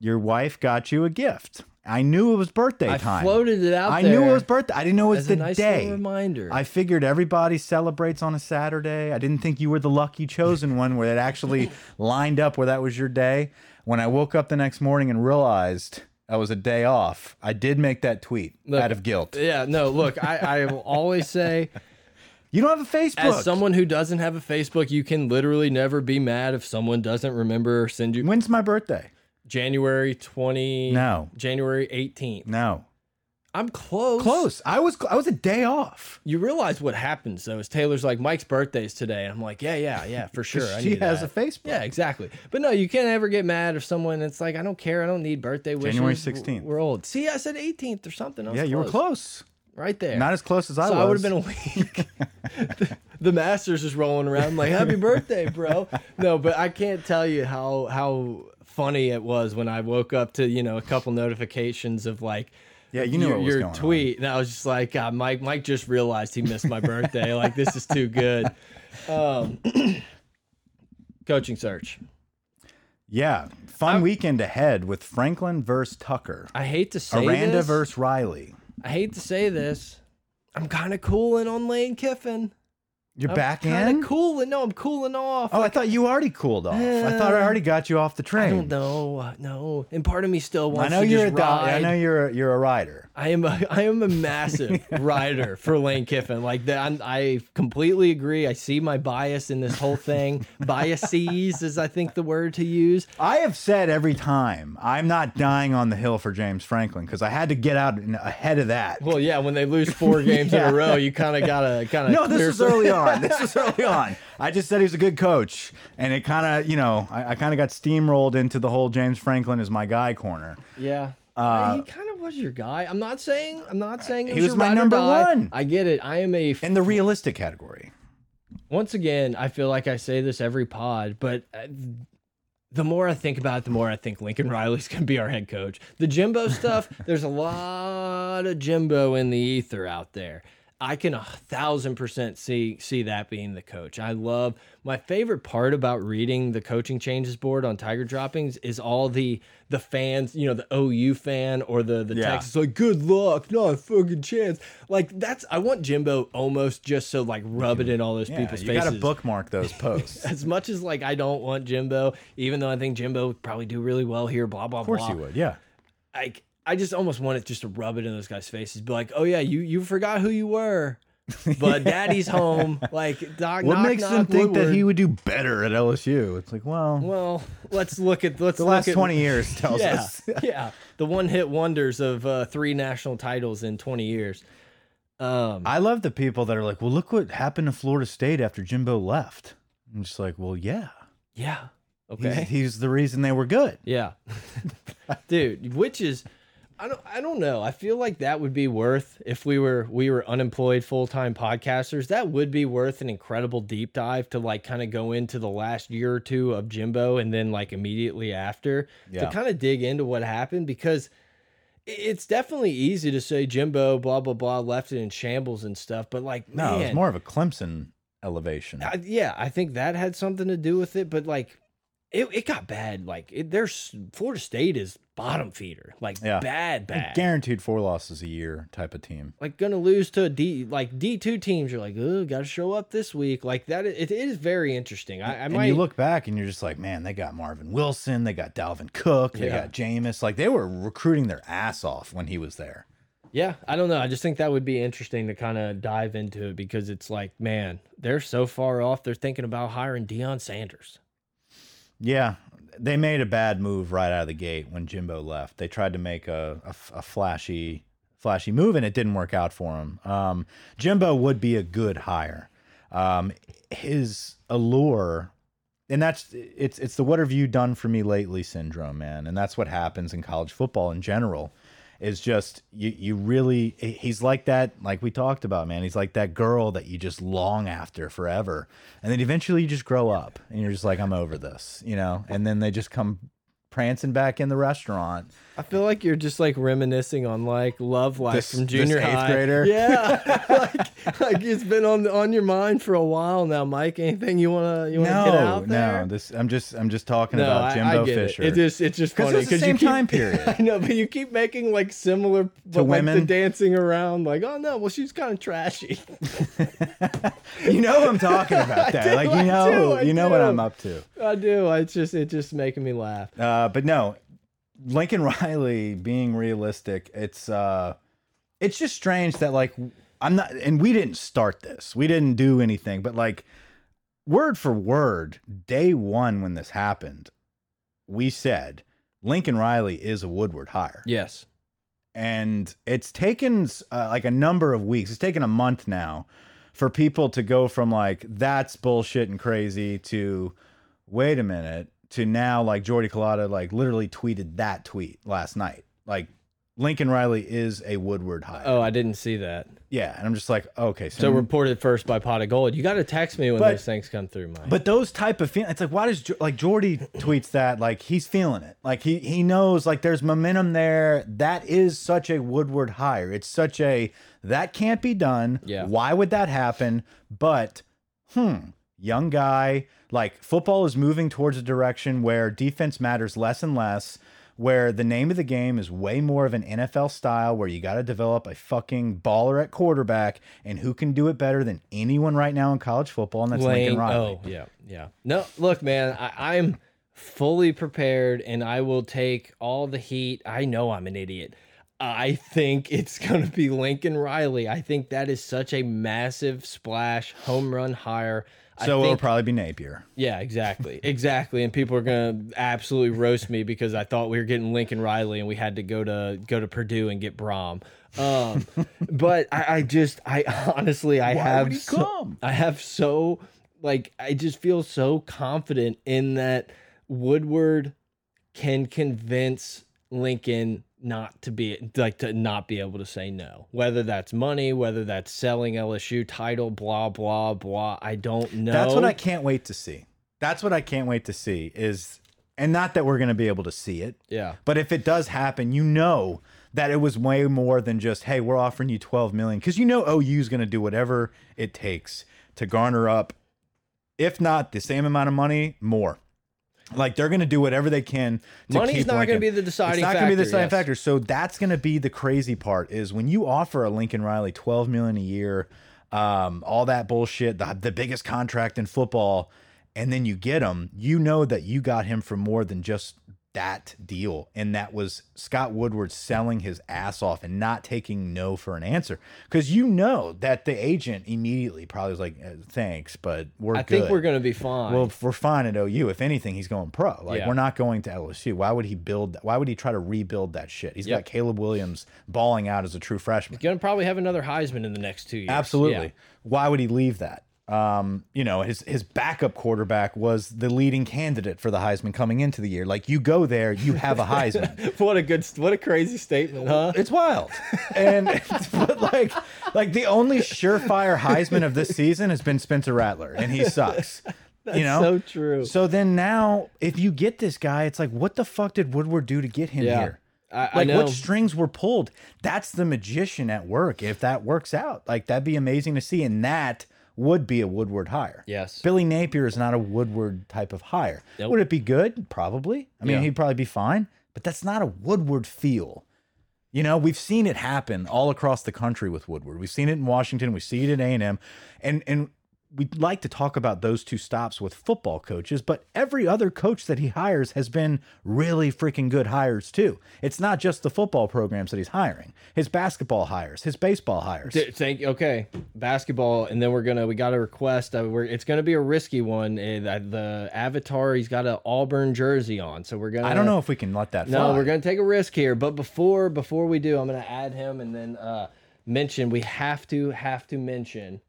S2: your wife got you a gift. I knew it was birthday time.
S1: I
S2: time.
S1: floated it out
S2: I
S1: there.
S2: knew it was birthday. I didn't know it was
S1: as
S2: the
S1: a nice
S2: day.
S1: little reminder.
S2: I figured everybody celebrates on a Saturday. I didn't think you were the lucky chosen one where it actually lined up where that was your day. When I woke up the next morning and realized I was a day off, I did make that tweet
S1: Look,
S2: out of guilt.
S1: yeah, no. Look, I, I will always say,
S2: You don't have a Facebook.
S1: as someone who doesn't have a Facebook, you can literally never be mad if someone doesn't remember or send you
S2: When's my birthday?
S1: January 20.
S2: No.
S1: January 18th.
S2: No.
S1: I'm close.
S2: Close. I was I was a day off.
S1: You realize what happens though is Taylor's like Mike's birthday's today. and I'm like, yeah, yeah, yeah, for sure.
S2: She
S1: knew
S2: has
S1: that.
S2: a Facebook.
S1: Yeah, exactly. But no, you can't ever get mad if someone. It's like I don't care. I don't need birthday wishes.
S2: January 16th.
S1: We're old. See, I said 18th or something. I was
S2: Yeah, you were close.
S1: Right there.
S2: Not as close as I
S1: so
S2: was.
S1: I would have been a week. the, the Masters is rolling around. I'm like, happy birthday, bro. No, but I can't tell you how how funny it was when I woke up to you know a couple notifications of like.
S2: Yeah, you knew
S1: your, your
S2: going on.
S1: tweet, and I was just like, God, Mike. Mike just realized he missed my birthday. like this is too good. Um, coaching search.
S2: Yeah. Fun weekend ahead with Franklin versus Tucker.
S1: I hate to say
S2: Aranda
S1: this.
S2: versus Riley.
S1: I hate to say this. I'm kind of cooling on Lane Kiffin.
S2: You're
S1: I'm
S2: back in?
S1: Cooling. No, I'm cooling off.
S2: Oh, I thought you already cooled off. I thought I
S1: Uh,
S2: already got you off the train.
S1: I don't know. No, and part of me still wants.
S2: I know
S1: to
S2: you're a
S1: ride.
S2: I know you're a, you're a rider.
S1: I am a I am a massive rider for Lane Kiffin. Like that, I'm, completely agree. I see my bias in this whole thing. Biases is I think the word to use.
S2: I have said every time I'm not dying on the hill for James Franklin because I had to get out ahead of that.
S1: Well, yeah, when they lose four games in a row, you kind of gotta kind of
S2: no, this was early on. This was early on. I just said he was a good coach, and it kind of, you know, I, I kind of got steamrolled into the whole James Franklin is my guy corner.
S1: Yeah.
S2: Uh,
S1: he kind of was your guy. I'm not saying. I'm not saying
S2: He
S1: was,
S2: was my number one.
S1: I get it. I am a
S2: In the realistic category.
S1: once again, I feel like I say this every pod, but uh, the more I think about it, the more I think Lincoln Riley's going to be our head coach. The Jimbo stuff, there's a lot of Jimbo in the ether out there. I can a thousand percent see see that being the coach. I love my favorite part about reading the coaching changes board on Tiger Droppings is all the the fans, you know, the OU fan or the the
S2: Yeah.
S1: Texas like good luck, not a fucking chance. Like that's I want Jimbo almost just so like rub it in all those
S2: Yeah,
S1: people's
S2: you
S1: faces.
S2: got to bookmark those posts.
S1: As much as like I don't want Jimbo, even though I think Jimbo would probably do really well here, blah blah blah.
S2: of course
S1: blah.
S2: you would, yeah.
S1: Like I just almost want it just to rub it in those guys' faces, be like, oh yeah, you you forgot who you were, but Daddy's home. Like doc,
S2: What
S1: knock,
S2: makes
S1: knock,
S2: them think that he would do better at LSU? It's like, well,
S1: Well, let's look at let's
S2: the last
S1: at,
S2: 20 years tells
S1: Yeah,
S2: us.
S1: yeah, the one hit wonders of uh, three national titles in twenty years. Um,
S2: I love the people that are like, well, look what happened to Florida State after Jimbo left. I'm just like, well, yeah.
S1: yeah,
S2: He's,
S1: okay,
S2: he's the reason they were good.
S1: yeah, dude. Which is, I don't I don't know. I feel like that would be worth if we were we were unemployed full-time podcasters, that would be worth an incredible deep dive to like kind of go into the last year or two of Jimbo and then like immediately after
S2: Yeah.
S1: to kind of dig into what happened because it's definitely easy to say Jimbo blah blah blah left it in shambles and stuff, but like
S2: No,
S1: man,
S2: it's more of a Clemson elevation.
S1: I, yeah, I think that had something to do with it, but like it, it got bad. Like it, there's Florida State is bottom feeder, like
S2: Yeah.
S1: bad, bad.
S2: Guaranteed four losses a year type of team.
S1: like gonna lose to a D like D two teams. You're like, oh, got to show up this week. Like that, it, it is very interesting. I, I
S2: and
S1: might
S2: you look back and you're just like, man, they got Marvin Wilson, they got Dalvin Cook, they
S1: Yeah.
S2: got Jameis. Like they were recruiting their ass off when he was there.
S1: Yeah, I don't know. I just think that would be interesting to kind of dive into it because it's like, man, they're so far off. They're thinking about hiring Deion Sanders.
S2: Yeah, they made a bad move right out of the gate when Jimbo left. They tried to make a, a, a flashy, flashy move, and it didn't work out for him. Um, Jimbo would be a good hire. Um, his allure, and that's it's it's the what have you done for me lately syndrome, man, and that's what happens in college football in general. Is just you you really he's like that like we talked about man. He's like that girl that you just long after forever. And then eventually you just grow up and you're just like I'm over this you know? And then they just come prancing back in the restaurant
S1: I feel like you're just like reminiscing on like love life
S2: This-
S1: from junior
S2: eighth
S1: high.
S2: grader?
S1: Yeah, like, like it's been on on your mind for a while now, Mike. Anything you wanna you wanna get out there?
S2: no this I'm just I'm just talking
S1: No,
S2: about
S1: I,
S2: Jimbo
S1: I get
S2: Fisher
S1: it. It just it's just funny
S2: it's the same
S1: keep,
S2: time period.
S1: I know, but you keep making like similar but like the
S2: women?
S1: dancing around. Like, oh no, well she's kind of trashy.
S2: you know I'm talking about that like you know
S1: do,
S2: you know what. I'm up to
S1: I do. It's just it's just making me laugh.
S2: Uh, but no, Lincoln Riley being realistic, it's uh, it's just strange that like I'm not, and we didn't start this, we didn't do anything, but like word for word, day one when this happened, we said Lincoln Riley is a Woodward hire,
S1: Yes.
S2: and it's taken uh, like a number of weeks. It's taken a month now for people to go from like that's bullshit and crazy to wait a minute to now like Jordy Culotta like literally tweeted that tweet last night. Like Lincoln Riley is a Woodward hire.
S1: Oh, I didn't see that.
S2: Yeah, and I'm just like, okay, so,
S1: So reported first by Pot of Gold. You got to text me when
S2: But-
S1: those things come through, Mike.
S2: But those type of feelings, it's like, why does like Jordy tweets that? Like he's feeling it. Like he he knows like there's momentum there. That is such a Woodward hire. It's such a that can't be done.
S1: Yeah.
S2: Why would that happen? But hmm, young guy. Like football is moving towards a direction where defense matters less and less. Where the name of the game is way more of an NFL style, where you got to develop a fucking baller at quarterback, and who can do it better than anyone right now in college football, and that's Lincoln Riley.
S1: Oh, yeah, yeah. No, look, man, I, I'm fully prepared, and I will take all the heat. I know I'm an idiot. I think it's going to be Lincoln Riley. I think that is such a massive splash home run hire.
S2: So it'll probably be Napier.
S1: yeah, exactly, exactly. And people are gonna absolutely roast me because I thought we were getting Lincoln Riley and we had to go to go to Purdue and get Brohm. Um, but I, I just, I honestly, I
S2: Why
S1: have, so-
S2: come?
S1: I have so, like, I just feel so confident in that Woodward can convince Lincoln not to be like to not be able to say no whether that's money whether that's selling lsu title blah blah blah i don't know
S2: That's what I can't wait to see. That's what I can't wait to see is and not that we're going to be able to see it,
S1: yeah
S2: but if it does happen, you know that it was way more than just, "Hey, we're offering you 12 million cuz you know OU is going to do whatever it takes to garner up if not the same amount of money, more. Like they're going to do whatever they can to
S1: Money's not going to be the deciding
S2: it's not
S1: factor.
S2: going to be the deciding
S1: yes.
S2: factor. So that's going to be the crazy part is when you offer a Lincoln Riley 12 million a year, um, all that bullshit, the, the biggest contract in football, and then you get him, you know that you got him for more than just that deal. And that was Scott Woodward selling his ass off and not taking no for an answer. Because you know that the agent immediately probably was like, "Uh, thanks, but we're
S1: I
S2: good.
S1: think we're going to be fine.
S2: Well, if we're fine at OU. If anything, he's going pro. Like
S1: Yeah.
S2: we're not going to LSU. Why would he build? Why would he try to rebuild that shit? He's
S1: Yep.
S2: got Caleb Williams balling out as a true freshman.
S1: He's going to probably have another Heisman in the next two years.
S2: Absolutely.
S1: Yeah.
S2: Why would he leave that? Um, you know, his his backup quarterback was the leading candidate for the Heisman coming into the year. Like you go there, you have a Heisman.
S1: what a good, what a crazy statement, huh?
S2: It's wild. And but like like the only surefire Heisman of this season has been Spencer Rattler, and he sucks. you know,
S1: so true.
S2: So then now, if you get this guy, it's like, what the fuck did Woodward do to get him
S1: Yeah.
S2: here?
S1: I, I
S2: Like
S1: know.
S2: what strings were pulled? That's the magician at work. If that works out, like that'd be amazing to see, and that would be a Woodward hire.
S1: Yes.
S2: Billy Napier is not a Woodward type of hire.
S1: Nope.
S2: Would it be good? Probably. I mean,
S1: Yeah.
S2: he'd probably be fine, but that's not a Woodward feel. You know, we've seen it happen all across the country with Woodward. We've seen it in Washington. We see it at A and M, and and we'd like to talk about those two stops with football coaches, but every other coach that he hires has been really freaking good hires too. It's not just the football programs that he's hiring; his basketball hires, his baseball hires.
S1: Th- Thank okay, basketball, and then we're gonna we got a request. Uh, we're, it's gonna be a risky one. Uh, the- avatar, he's got an Auburn jersey on, so we're gonna.
S2: I don't know if we can let that.
S1: No,
S2: fly.
S1: we're gonna take a risk here. But before before we do, I'm gonna add him and then uh, mention. We have to have to mention.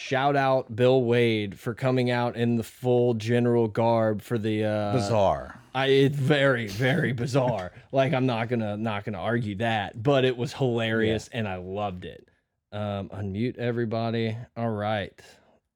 S1: Shout out Bill Wade for coming out in the full general garb for the uh,
S2: bizarre.
S1: I it's very very bizarre. like I'm not gonna not gonna argue that, but it was hilarious and I loved it. Um, unmute everybody. All right.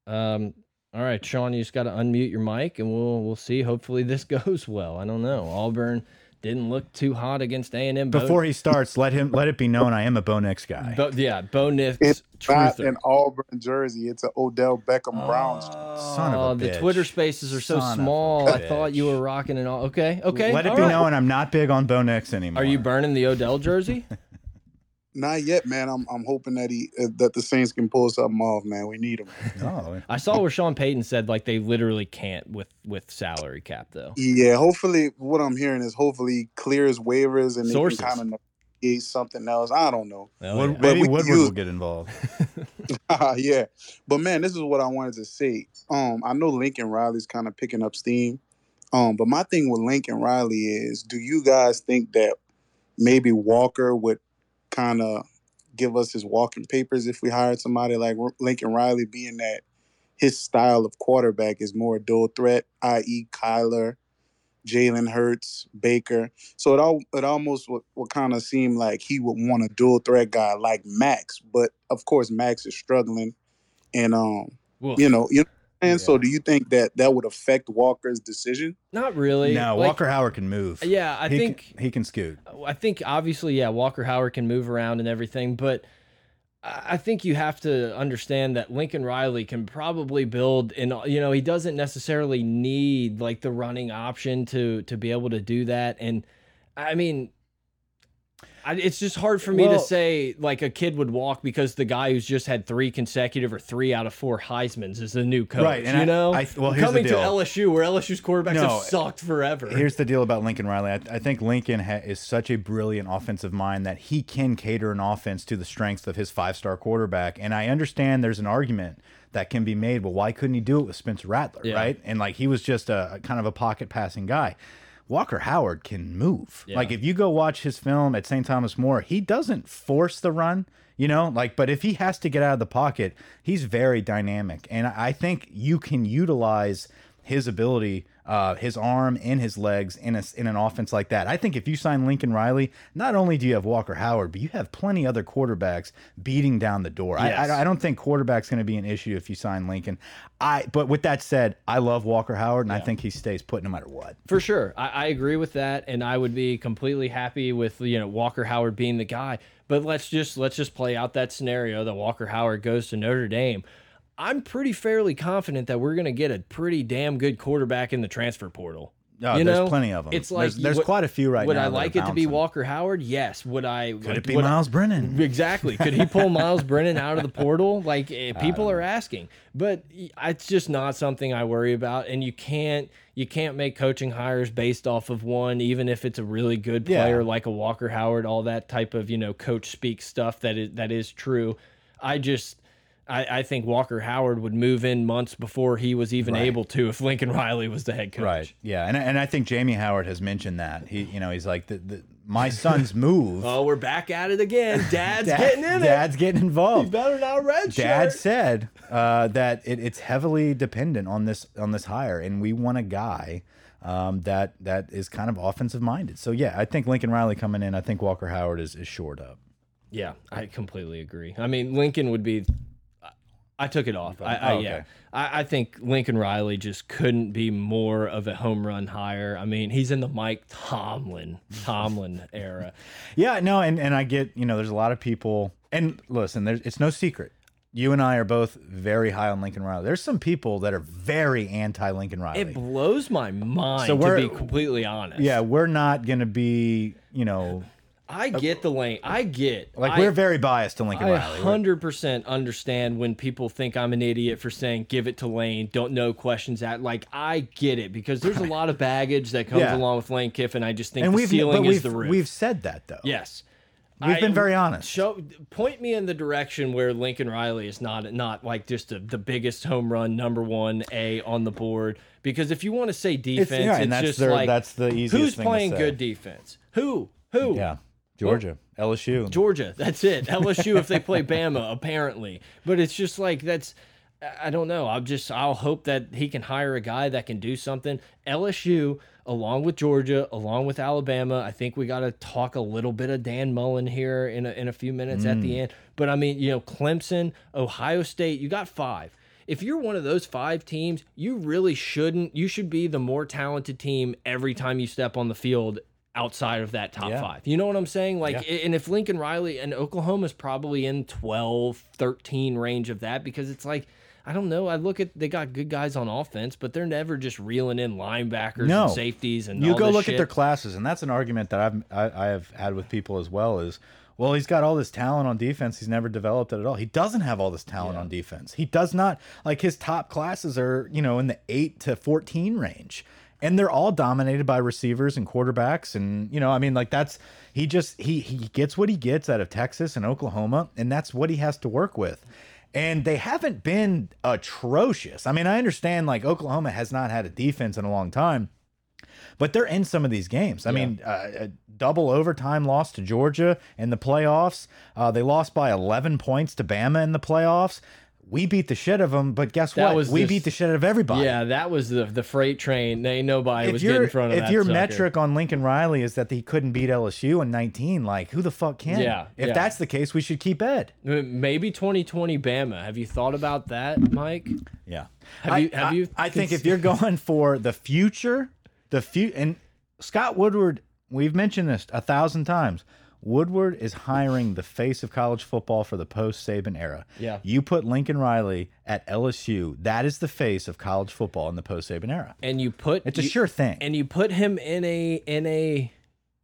S1: Um, all right, Sean, you just got to unmute your mic and we'll we'll see. Hopefully this goes well. I don't know. Auburn didn't look too hot against A and M.
S2: Before he starts, let him let it be known I am a Bo Nix guy.
S1: Bo, yeah, Bo Nix
S4: It's not an Auburn jersey. It's an Odell Beckham oh, Browns.
S2: Son of a
S1: Oh, the
S2: bitch.
S1: Twitter spaces are so
S2: Son
S1: small. I
S2: bitch.
S1: thought you were rocking it all. Okay, okay.
S2: let it be
S1: right.
S2: known I'm not big on Bo Nix anymore.
S1: Are you burning the Odell jersey?
S4: Not yet, man. I'm I'm hoping that he uh, that the Saints can pull something off, man. We need him.
S2: Oh,
S1: I saw where Sean Payton said like they literally can't with with salary cap though.
S4: Yeah, hopefully, what I'm hearing is hopefully he clears waivers and they can kind of negotiate something else. I don't know.
S1: Oh,
S2: Wood-
S1: yeah.
S4: But
S2: maybe
S4: we
S2: Woodward
S4: use-
S2: will get involved.
S4: yeah, but man, this is what I wanted to say. Um, I know Lincoln Riley's kind of picking up steam. Um, but my thing with Lincoln Riley is, do you guys think that maybe Walker would kind of give us his walking papers if we hired somebody like Lincoln Riley, being that his style of quarterback is more dual threat, i.e., Kyler, Jalen Hurts, Baker. So it all it almost would, would kind of seem like he would want a dual threat guy like Max, but of course Max is struggling, and um,
S1: Woof.
S4: you know, you know. And so, do you think that that would affect Walker's decision?
S1: not really.
S2: No,
S1: Like,
S2: Walker Howard can move.
S1: Yeah, I
S2: he
S1: think
S2: can, he can scoot.
S1: I think obviously, yeah, Walker Howard can move around and everything, but I I think you have to understand that Lincoln Riley can probably build and you know, he doesn't necessarily need like the running option to to be able to do that. And I mean I, it's just hard for me
S2: Well-
S1: to say like a kid would walk because the guy who's just had three consecutive or three out of four Heisman's is the new coach.
S2: Right, and
S1: you
S2: I-
S1: know,
S2: I- well, here's the
S1: coming to. LSU where LSU's quarterbacks
S2: No,
S1: have sucked forever.
S2: Here's the deal about Lincoln Riley. I, I think Lincoln ha is such a brilliant offensive mind that he can cater an offense to the strengths of his five star quarterback. And I understand there's an argument that can be made. Well, why couldn't he do it with Spencer Rattler,
S1: Yeah.
S2: right? And like he was just a, a kind of a pocket passing guy. Walker Howard can move.
S1: Yeah.
S2: Like if you go watch his film at St. Thomas More, he doesn't force the run, you know, like but if he has to get out of the pocket, he's very dynamic. And I I think you can utilize his ability, uh, his arm and his legs in a, in an offense like that. I think if you sign Lincoln Riley, not only do you have Walker Howard, but you have plenty other quarterbacks beating down the door. I-
S1: Yes.
S2: I, I don't think quarterback's going to be an issue if you sign Lincoln. I but with that said, I love Walker Howard, and I think he stays put no matter what.
S1: For sure, I, I agree with that, and I would be completely happy with you know Walker Howard being the guy. But let's just let's just play out that scenario that Walker Howard goes to Notre Dame. I'm pretty fairly confident that we're going to get a pretty damn good quarterback in the transfer portal.
S2: Oh,
S1: you
S2: there's
S1: know,
S2: plenty of them.
S1: It's like
S2: there's, there's
S1: would-
S2: quite a few right
S1: would
S2: now. Would I
S1: like it to be. Walker Howard? Yes. Would I?
S2: Could it be
S1: would I-
S2: Miles Brennan?
S1: Exactly. Could he pull Miles Brennan out of the portal? Like eh, people are asking, but it's just not something I worry about. And you can't you can't make coaching hires based off of one, even if it's a really good
S2: Yeah.
S1: player like a Walker Howard, all that type of you know coach speak stuff that is that is true. I just I, I think Walker Howard would move in months before he was even
S2: Right.
S1: able to if Lincoln Riley was the head coach.
S2: Right. Yeah, and and I think Jamie Howard has mentioned that. He, you know, he's like the, the my son's move.
S1: Oh, we're back at it again. Dad's
S2: Dad-
S1: getting in
S2: Dad's
S1: it.
S2: getting
S1: He
S2: involved.
S1: better not red
S2: Dad said uh, that it, it's heavily dependent on this on this hire, and we want a guy um, that that is kind of offensive minded. So yeah, I think Lincoln Riley coming in. I think Walker Howard is is shored up.
S1: Yeah, I completely agree. I mean, Lincoln would be. I took it off. I, I
S2: Oh,
S1: yeah,
S2: okay.
S1: I, I think Lincoln Riley just couldn't be more of a home run hire. I mean, he's in the Mike Tomlin Tomlin era.
S2: Yeah, no, and and I get you know there's a lot of people, and listen, there's it's no secret. You and I are both very high on Lincoln Riley. There's some people that are very anti Lincoln Riley.
S1: It blows my mind
S2: So we're- to
S1: be completely honest.
S2: yeah, we're not gonna be you know
S1: I get the lane. I get
S2: like
S1: I,
S2: we're very biased to Lincoln
S1: I
S2: Riley.
S1: Hundred percent understand when people think I'm an idiot for saying give it to Lane, don't know questions at like I get it because there's a lot of baggage that comes
S2: Yeah.
S1: along with Lane Kiffin. I just think
S2: and
S1: the
S2: we've
S1: ceiling is the roof.
S2: we've said that though.
S1: yes,
S2: We've been very honest.
S1: Show point me in the direction where Lincoln Riley is not not like just a, the biggest home run number one A on the board because if you want to say defense, it's,
S2: yeah, and that's
S1: just
S2: their-
S1: like
S2: that's the easiest
S1: who's
S2: thing to
S1: playing good defense? Who? Who?
S2: Yeah, Georgia, LSU.
S1: Georgia. That's it. LSU if they play Bama, apparently. But it's just like that's I don't know. I'm just I'll hope that he can hire a guy that can do something. LSU along with Georgia, along with Alabama. I think we got to talk a little bit of Dan Mullen here in a, in a few minutes at the mm. end. But I mean, you know, Clemson, Ohio State, you got five. If you're one of those five teams, you really shouldn't. You should be the more talented team every time you step on the field outside of that top
S2: Yeah.
S1: five. You know what I'm saying? Like, and if Lincoln Riley and Oklahoma's probably in 12, 13 range of that because it's like, I don't know. I look at they got good guys on offense, but they're never just reeling in linebackers
S2: No.
S1: and safeties and
S2: you go look
S1: shit.
S2: at their classes, and that's an argument that I've I, I have had with people as well. Is well, he's got all this talent on defense. He's never developed it at all. He doesn't have all this talent on defense. He does not like his top classes are you know in the eight to fourteen range, and they're all dominated by receivers and quarterbacks. And you know, I mean, like that's he just he he gets what he gets out of Texas and Oklahoma, and that's what he has to work with. And they haven't been atrocious. I mean, I understand like Oklahoma has not had a defense in a long time but they're in some of these games. I mean, uh, a double overtime loss to Georgia in the playoffs. Uh, they lost by 11 points to Bama in the playoffs. We beat the shit of them, but guess
S1: That
S2: what?
S1: was
S2: we beat the shit out of everybody.
S1: yeah, that was the the freight train. They nobody
S2: If
S1: was getting in front of
S2: if
S1: that If
S2: your
S1: sucker.
S2: metric on Lincoln Riley is that he couldn't beat LSU in 19, like who the fuck can?
S1: Yeah,
S2: If
S1: yeah.
S2: that's the case, we should keep Ed.
S1: maybe 2020 Bama. Have you thought about that, Mike?
S2: Yeah.
S1: Have
S2: I,
S1: you- have
S2: I-
S1: you
S2: I think if you're going for the future, the few and Scott Woodward, we've mentioned this a thousand times. Woodward is hiring the face of college football for the post Saban era.
S1: Yeah.
S2: You put Lincoln Riley at LSU, that is the face of college football in the post Saban era.
S1: And you put
S2: It's a
S1: you-
S2: sure thing.
S1: and you put him in a in a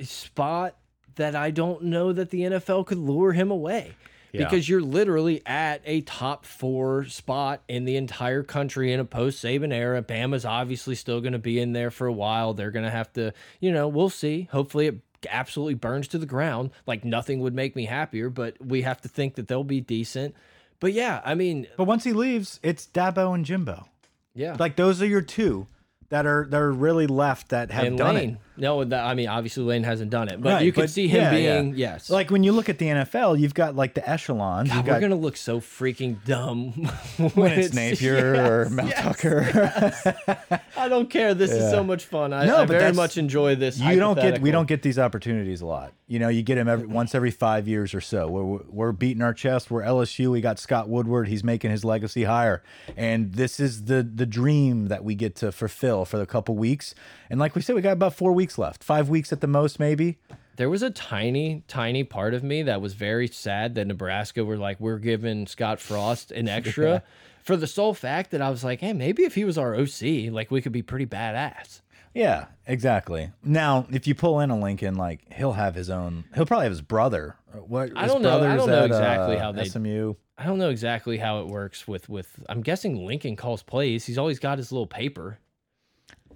S1: spot that I don't know that the NFL could lure him away.
S2: Yeah.
S1: Because you're literally at a top four spot in the entire country in a post Saban era. Bama's obviously still going to be in there for a while. They're going to have to, you know, we'll see. Hopefully it absolutely burns to the ground. Like nothing would make me happier, but we have to think that they'll be decent. But yeah, I mean,
S2: but once he leaves, it's Dabo and Jimbo.
S1: yeah.
S2: Like those are your two that are that are really left that have
S1: and
S2: done
S1: Lane.
S2: it.
S1: No, that, I mean, obviously Lane hasn't done it, but
S2: Right,
S1: you could
S2: but
S1: see him
S2: yeah,
S1: being,
S2: yeah.
S1: yes.
S2: Like when you look at the NFL, you've got like the echelons.
S1: God, we're
S2: got
S1: gonna look so freaking dumb
S2: when it's Napier or Mel
S1: yes.
S2: Tucker.
S1: I don't care. This is so much fun. I,
S2: No,
S1: I very much enjoy this.
S2: you don't get we don't get these opportunities a lot. You know, you get them every, once every five years or so. We're, we're beating our chest. We're LSU. We got Scott Woodward. He's making his legacy hire, and this is the the dream that we get to fulfill for the couple weeks. And like we said, we got about four weeks left, five weeks at the most, maybe.
S1: There was a tiny, tiny part of me that was very sad that Nebraska were like, we're giving Scott Frost an extra. For the sole fact that I was like, hey, maybe if he was our OC, like we could be pretty badass.
S2: Yeah, exactly. Now, if you pull in a Lincoln, like he'll have his own. He'll probably have his brother. What?
S1: I don't know- I don't know
S2: at,
S1: exactly
S2: uh,
S1: how they-
S2: SMU.
S1: I don't know exactly how it works with with. I'm guessing Lincoln calls plays. He's always got his little paper.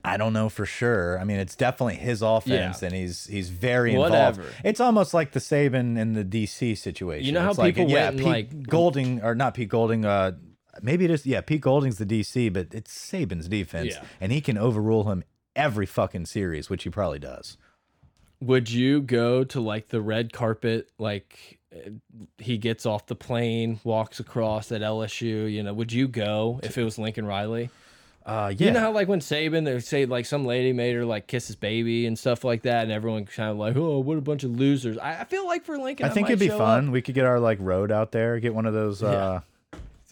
S2: I don't know for sure. I mean, it's definitely his offense,
S1: Yeah.
S2: and he's he's very
S1: Whatever.
S2: involved. It's almost like the Saban in the DC situation.
S1: You know how
S2: It's like,
S1: people
S2: yeah,
S1: and,
S2: Pete
S1: like-
S2: Golding or not Pete Golding. Uh, maybe it is. Yeah, Pete Golding's the DC, but it's Saban's defense,
S1: Yeah.
S2: and he can overrule him every fucking series, which he probably does.
S1: Would you go to like the red carpet, like uh, he gets off the plane, walks across at LSU? You know, would you go if it was Lincoln Riley?
S2: Uh, yeah.
S1: You know how like when Saban, they say like some lady made her like kiss his baby and stuff like that, and everyone kind of like, oh, what a bunch of losers. I, I feel like for Lincoln,
S2: I think
S1: might
S2: it'd be fun.
S1: up.
S2: We could get our like road out there, get one of those, uh,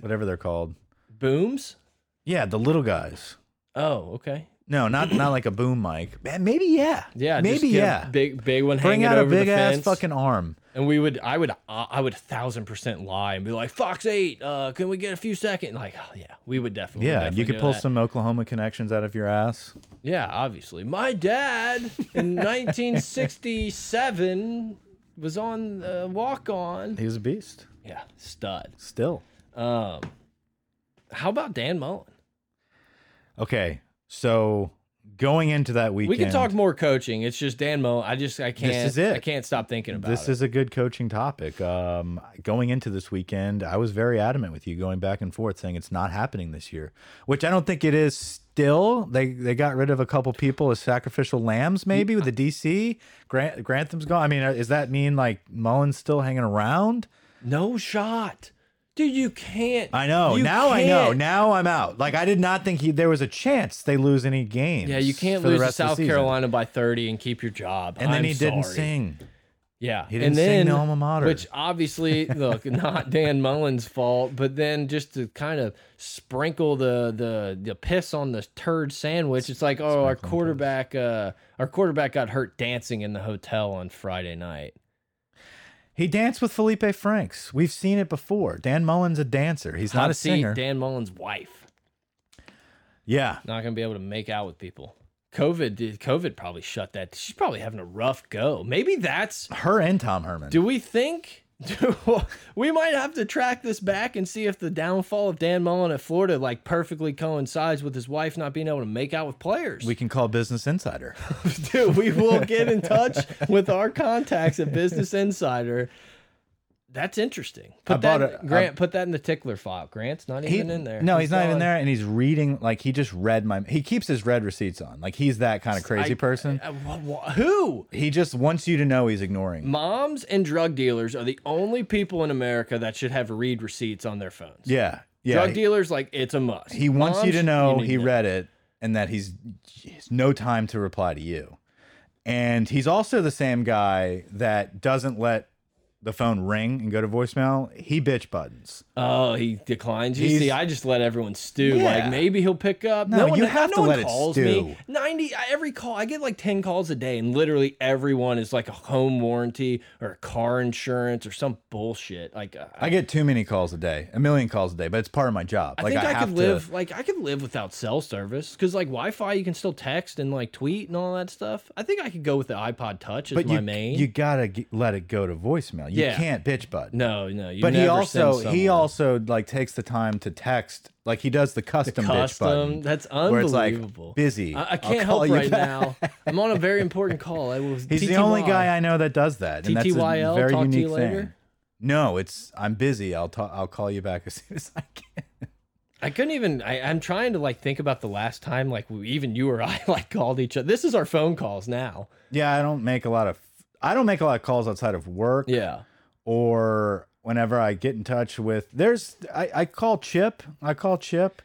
S2: whatever they're called.
S1: Booms.
S2: Yeah, the little guys.
S1: Oh, okay.
S2: No, not not like a boom mic. Man, maybe yeah.
S1: Yeah,
S2: maybe yeah.
S1: Big big one
S2: Bring
S1: hanging
S2: out a big ass
S1: fence.
S2: fucking arm.
S1: And we would, I would, uh, I would a thousand percent lie and be like, "Fox Eight, uh, can we get a few seconds?" Like, oh yeah, we would definitely.
S2: Yeah,
S1: definitely
S2: you could pull
S1: that.
S2: some Oklahoma connections out of your ass.
S1: Yeah, obviously, my dad in 1967 was on uh, Walk On.
S2: He was a beast.
S1: Yeah, stud.
S2: Still.
S1: Um, how about Dan Mullen?
S2: Okay, so going into that weekend,
S1: We can talk more coaching. It's just Dan Mo. I just I can't.
S2: This is it.
S1: I can't stop thinking about
S2: This
S1: it.
S2: is a good coaching topic. Um, going into this weekend, I was very adamant with you, going back and forth, saying it's not happening this year, which I don't think it is. Still, they they got rid of a couple people as sacrificial lambs, maybe with the DC. Grant Grantham's gone. I mean, does that mean like Mullen's still hanging around?
S1: no shot, dude. You can't.
S2: I know.
S1: you
S2: now I know.
S1: can't-
S2: Now I'm out. Like I did not think he, there was a chance they lose any games.
S1: Yeah, you can't
S2: for the
S1: lose to
S2: rest of the
S1: South
S2: season.
S1: Carolina by 30 and keep your job.
S2: And then
S1: I'm
S2: he didn't
S1: sorry.
S2: sing.
S1: Yeah,
S2: He didn't
S1: and
S2: sing
S1: then,
S2: the alma mater.
S1: which obviously, look, not Dan Mullen's fault, but then just to kind of sprinkle the the the piss on the turd sandwich, it's like, oh, our quarterback, uh, our quarterback got hurt dancing in the hotel on Friday night.
S2: He danced with Felipe Franks. We've seen it before. Dan Mullen's a dancer. He's not a singer.
S1: Dan Mullen's wife
S2: yeah.
S1: not gonna be able to make out with people. COVID did. COVID probably shut that. She's probably having a rough go. Maybe that's
S2: Her and Tom Herman.
S1: Do we think we might have to track this back and see if the downfall of Dan Mullen at Florida like perfectly coincides with his wife not being able to make out with players?
S2: we can call Business Insider.
S1: Dude, we will get in touch with our contacts at Business Insider. That's interesting. Put
S2: I bought
S1: that,
S2: a-
S1: Grant. put that in the tickler file. Grant's not even in there.
S2: No, he's, not even
S1: gone.
S2: there, and he's reading like he just read my. He keeps his read receipts on. Like he's that kind of crazy
S1: I-
S2: person.
S1: I- wh- wh- who?
S2: he just wants you to know he's ignoring.
S1: Moms and drug dealers are the only people in America that should have read receipts on their phones.
S2: yeah, yeah.
S1: Drug
S2: he-
S1: dealers, like it's a must.
S2: He wants you
S1: Moms,
S2: to know
S1: need
S2: he read it and that he's, he's no time to reply to you. And he's also the same guy that doesn't let the phone ring and go to voicemail. He bitch buttons.
S1: Oh, he declines. You
S2: He's-
S1: see, I just let everyone stew.
S2: Yeah.
S1: Like maybe he'll pick up.
S2: No,
S1: one,
S2: you have
S1: no
S2: to
S1: one
S2: let it
S1: calls
S2: stew.
S1: me. Ninety every call. I get like ten calls a day, and literally everyone is like a home warranty or a car insurance or some bullshit. Like uh,
S2: I get too many calls a day, a million calls a day, but it's part of my job.
S1: I
S2: like
S1: think I,
S2: have
S1: could
S2: to-
S1: live like I could live without cell service because like Wi-Fi you can still text and like tweet and all that stuff. I think I could go with the iPod Touch as
S2: but
S1: my
S2: you,
S1: main.
S2: you gotta g let it go to voicemail. You
S1: Yeah.
S2: can't bitch button.
S1: no, no. You
S2: but he
S1: never
S2: also
S1: send
S2: he
S1: someone.
S2: also like takes the time to text like he does the custom, bitch button.
S1: custom. That's
S2: where it's like
S1: unbelievable.
S2: busy.
S1: I, I
S2: I'll
S1: can't
S2: call
S1: help
S2: you
S1: right
S2: back.
S1: now. I'm on a very important call. I was
S2: He's the only guy I know that does that, and that's a
S1: TTYL,
S2: very
S1: talk to
S2: unique
S1: you later?
S2: thing. No, it's I'm busy. I'll talk. I'll call you back as soon as I can.
S1: I couldn't even. I, I'm trying to like think about the last time like we, even you or I like called each other. This is our phone calls now.
S2: Yeah, I don't make a lot of. I don't make a lot of calls outside of work.
S1: Yeah.
S2: Or whenever I get in touch with, there's I, I call Chip. I call Chip.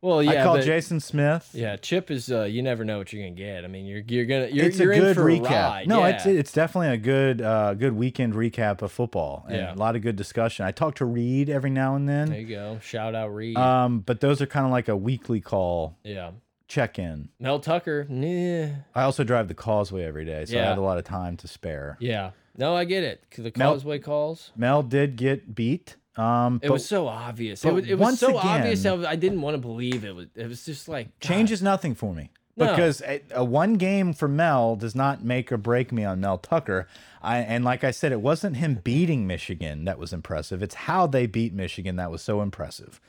S1: Well, yeah.
S2: I call
S1: but-
S2: Jason Smith.
S1: Yeah, Chip is. uh You never know what you're gonna get. I mean, you're you're gonna you're,
S2: it's
S1: you're
S2: a good recap. No,
S1: yeah.
S2: it's it's definitely a good uh good weekend recap of football and
S1: Yeah.
S2: a lot of good discussion. I talk to Reed every now and then.
S1: there you go. Shout out Reed.
S2: Um, but those are kind of like a weekly call
S1: yeah.
S2: Check in.
S1: Mel Tucker. Nah.
S2: I also drive the causeway every day, so I
S1: Yeah.
S2: have a lot of time to spare.
S1: Yeah. No, I get it. The
S2: Mel-
S1: Causeway calls.
S2: Mel did get beat. Um,
S1: It
S2: but
S1: was so obvious. It
S2: but
S1: was, it was
S2: once
S1: so obvious.
S2: again-
S1: How I didn't want to believe it was. It was just like God.
S2: change is nothing for me
S1: No.
S2: because a, a one game for Mel does not make or break me on Mel Tucker. I and like I said, it wasn't him beating Michigan that was impressive. It's how they beat Michigan that was so impressive.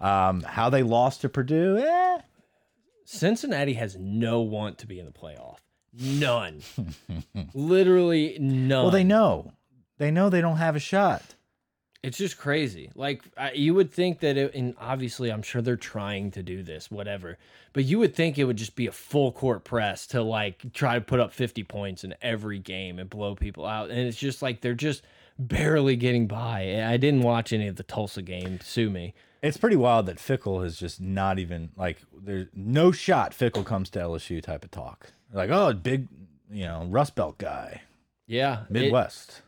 S2: Um, how they lost to Purdue, eh,
S1: Cincinnati has no want to be in the playoff. None. Literally none.
S2: Well, they know. They know they don't have a shot.
S1: It's just crazy. Like I, you would think that, it, and obviously, I'm sure they're trying to do this, whatever. But you would think it would just be a full court press to like try to put up 50 points in every game and blow people out. And it's just like they're just barely getting by. I didn't watch any of the Tulsa game. Sue me.
S2: It's pretty wild that Fickell is just not even like there's no shot Fickell comes to LSU type of talk. Like, oh, big, you know, Rust Belt guy,
S1: Yeah, it-
S2: Midwest.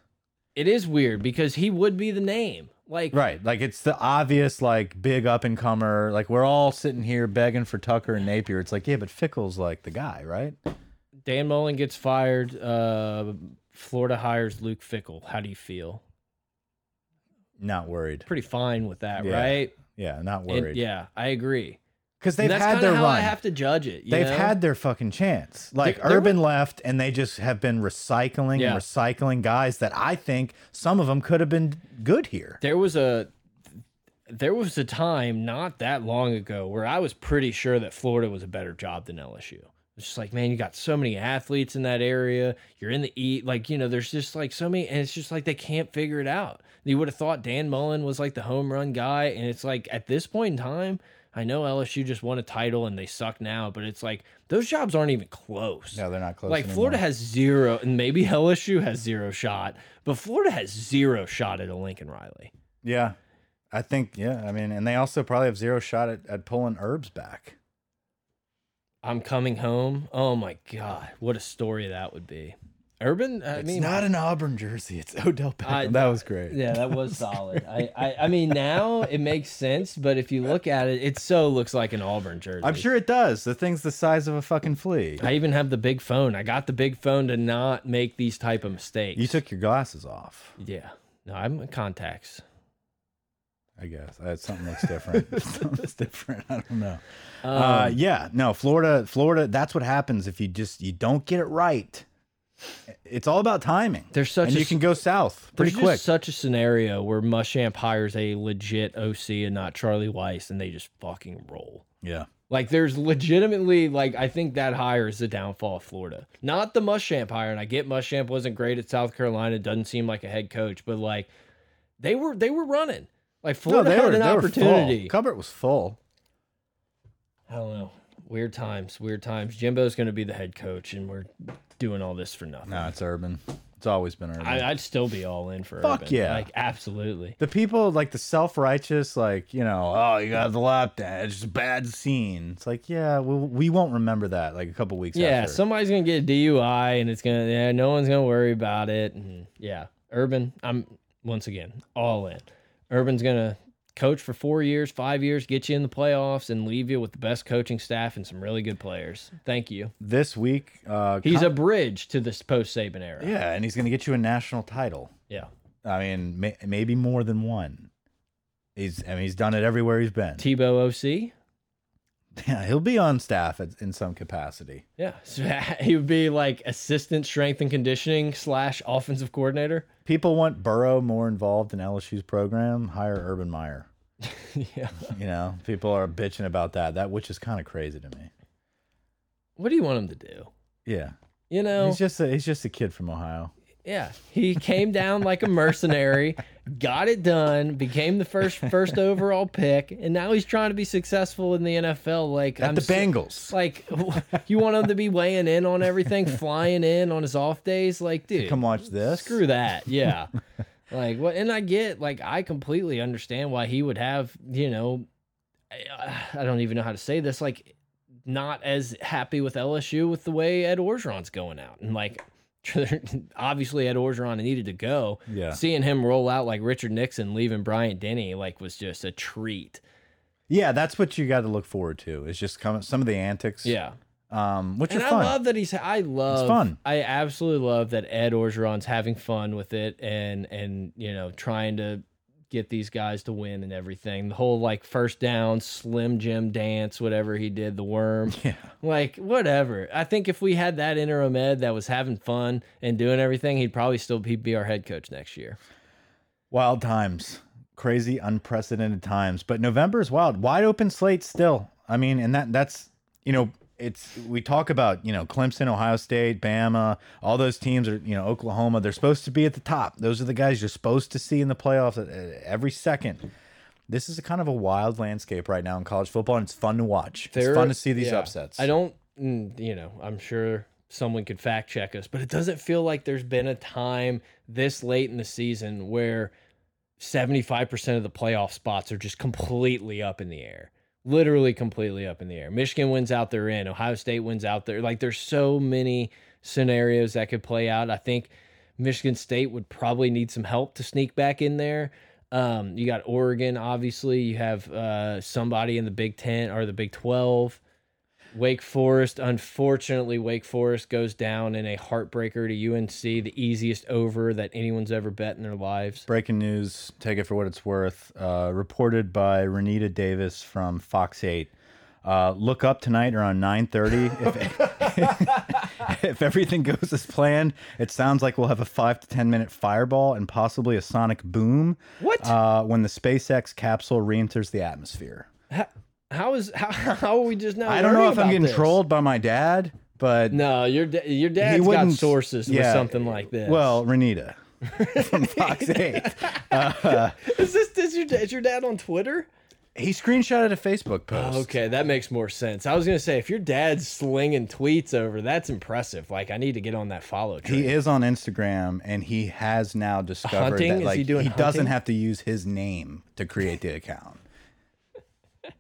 S1: it is weird because he would be the name. Like
S2: Right. Like it's the obvious, like big up and comer. Like we're all sitting here begging for Tucker and Napier. It's like, yeah, but Fickell's like the guy, right?
S1: Dan Mullen gets fired. Uh, Florida hires Luke Fickell. How do you feel?
S2: Not worried.
S1: Pretty fine with that,
S2: Yeah,
S1: right?
S2: Yeah, not
S1: And-
S2: worried.
S1: yeah, I agree.
S2: Because they've had their
S1: how
S2: run.
S1: I have to judge it. you
S2: They've
S1: know?
S2: had their fucking chance. Like
S1: there
S2: Urban left, and they just have been recycling
S1: Yeah.
S2: and recycling guys that I think some of them could have been good here.
S1: there was a there was a time not that long ago where I was pretty sure that Florida was a better job than LSU. It's just like, man, you got so many athletes in that area. You're in the eat, like you know, there's just like so many, and it's just like they can't figure it out. You would have thought Dan Mullen was like the home run guy, and it's like at this point in time, I know LSU just won a title and they suck now, but it's like those jobs aren't even close.
S2: No, they're not close.
S1: Like
S2: anymore.
S1: Florida has zero, and maybe LSU has zero shot, but Florida has zero shot at a Lincoln Riley.
S2: Yeah, I think. Yeah, I mean, and they also probably have zero shot at, at pulling Herbs back.
S1: I'm coming home. Oh my god, what a story that would be. Urban, I mean
S2: It's
S1: mean,
S2: not an Auburn jersey. It's Odell Beckham.
S1: I-
S2: that was great.
S1: yeah, that was solid. I, I, I mean, now it makes sense, but if you look at it, it so looks like an Auburn jersey.
S2: I'm sure it does. The thing's the size of a fucking flea.
S1: I even have the big phone. I got the big phone to not make these type of mistakes.
S2: You took your glasses off.
S1: yeah. No, I'm in contacts.
S2: I guess uh, something looks different. Something's different. I don't know.
S1: Um,
S2: uh, yeah, no, Florida, Florida. That's what happens if you just you don't get it right. It's all about timing.
S1: There's such
S2: and
S1: a
S2: you can go south pretty
S1: There's
S2: quick.
S1: Just such a scenario where Muschamp hires a legit OC and not Charlie Weis, and they just fucking roll.
S2: yeah,
S1: Like there's legitimately like I think that hire is the downfall of Florida. Not the Muschamp hire, and I get Muschamp wasn't great at South Carolina, doesn't seem like a head coach, but like they were they were running. Like Florida had an opportunity.
S2: Cupboard was full.
S1: I don't know. Weird times, weird times. Jimbo's going to be the head coach, and we're doing all this for nothing.
S2: No, it's urban. It's always been urban.
S1: I, I'd still be all in for
S2: Fuck
S1: Urban.
S2: yeah.
S1: like absolutely.
S2: the people like the self-righteous, like you know, oh, you got the lap dance, it's just a bad scene. It's like, yeah, we, we won't remember that like a couple weeks.
S1: Yeah,
S2: after.
S1: somebody's gonna get a DUI, and it's gonna yeah, no one's gonna worry about it. And yeah, Urban, I'm once again all in. Urban's gonna coach for four years, five years, get you in the playoffs, and leave you with the best coaching staff and some really good players. Thank you.
S2: this week, uh,
S1: He's a bridge to this post Saban era.
S2: yeah, and he's gonna get you a national title.
S1: yeah.
S2: I mean, may, maybe more than one. He's, I mean, he's done it everywhere he's been.
S1: Tebow OC.
S2: Yeah, he'll be on staff at, in some capacity.
S1: Yeah, so he would be like assistant strength and conditioning slash offensive coordinator.
S2: People want Burrow more involved in LSU's program. Hire Urban Meyer.
S1: yeah.
S2: You know, people are bitching about that. That which is kind of crazy to me.
S1: What do you want him to do?
S2: Yeah,
S1: You know,
S2: he's just a, he's just a kid from Ohio.
S1: Yeah, he came down like a mercenary, got it done, became the first first overall pick, and now he's trying to be successful in the NFL. Like
S2: At
S1: I'm
S2: the Bengals.
S1: like you want him to be weighing in on everything, flying in on his off days. Like, dude,
S2: Come watch this.
S1: screw that. Yeah, like what? And I get like I completely understand why he would have you know, I, I don't even know how to say this. Like, not as happy with LSU with the way Ed Orgeron's going out, and like. Obviously, Ed Orgeron needed to go.
S2: Yeah.
S1: Seeing him roll out like Richard Nixon leaving Bryant Denny like was just a treat.
S2: Yeah, that's what you got to look forward to. Is just come some of the antics.
S1: Yeah.
S2: Um, which
S1: and
S2: are
S1: I love that he's. I love.
S2: fun.
S1: I absolutely love that Ed Orgeron's having fun with it and and you know trying to get these guys to win and everything. The whole like first down Slim Jim dance, whatever he did, the worm,
S2: yeah.
S1: like whatever. I think if we had that interim Ed that was having fun and doing everything, he'd probably still be, be our head coach next year.
S2: Wild times, crazy, unprecedented times. But November is wild, wide open slate still. I mean, and that that's you know, it's we talk about you know Clemson, Ohio State, Bama, all those teams are you know Oklahoma. They're supposed to be at the top. Those are the guys you're supposed to see in the playoffs every second. This is a kind of a wild landscape right now in college football, and it's fun to watch.
S1: There-
S2: it's fun to see these
S1: yeah.
S2: upsets.
S1: I don't, mm, you know, I'm sure someone could fact check us, but it doesn't feel like there's been a time this late in the season where 75% of the playoff spots are just completely up in the air. Literally completely up in the air. Michigan wins out, they're in. Ohio State wins out there. Like there's so many scenarios that could play out. I think Michigan State would probably need some help to sneak back in there. Um, you got Oregon, obviously. You have uh, somebody in the Big Ten or the Big Twelve. Wake Forest, unfortunately, Wake Forest goes down in a heartbreaker to UNC, the easiest over that anyone's ever bet in their lives.
S2: Breaking news, take it for what it's worth. Uh, reported by Renita Davis from Fox 8. Uh, look up tonight around 9.30. If, if everything goes as planned, it sounds like we'll have a 5 to 10 minute fireball and possibly a sonic boom
S1: What?
S2: uh, when the SpaceX capsule re-enters the atmosphere.
S1: How is how, how are we just now?
S2: I don't know if I'm getting
S1: this?
S2: trolled by my dad, but
S1: No, your da- your
S2: he
S1: dad's got sources with something like this.
S2: Well, Renita from Fox 8. Uh,
S1: is this is your is your dad on Twitter?
S2: he screenshotted a Facebook post.
S1: Okay, that makes more sense. I was gonna say if your dad's slinging tweets over, that's impressive. Like I need to get on that follow.
S2: He is on Instagram, and he has now discovered
S1: Hunting?
S2: that
S1: Is
S2: like
S1: he doing
S2: doesn't have to use his name to create the account.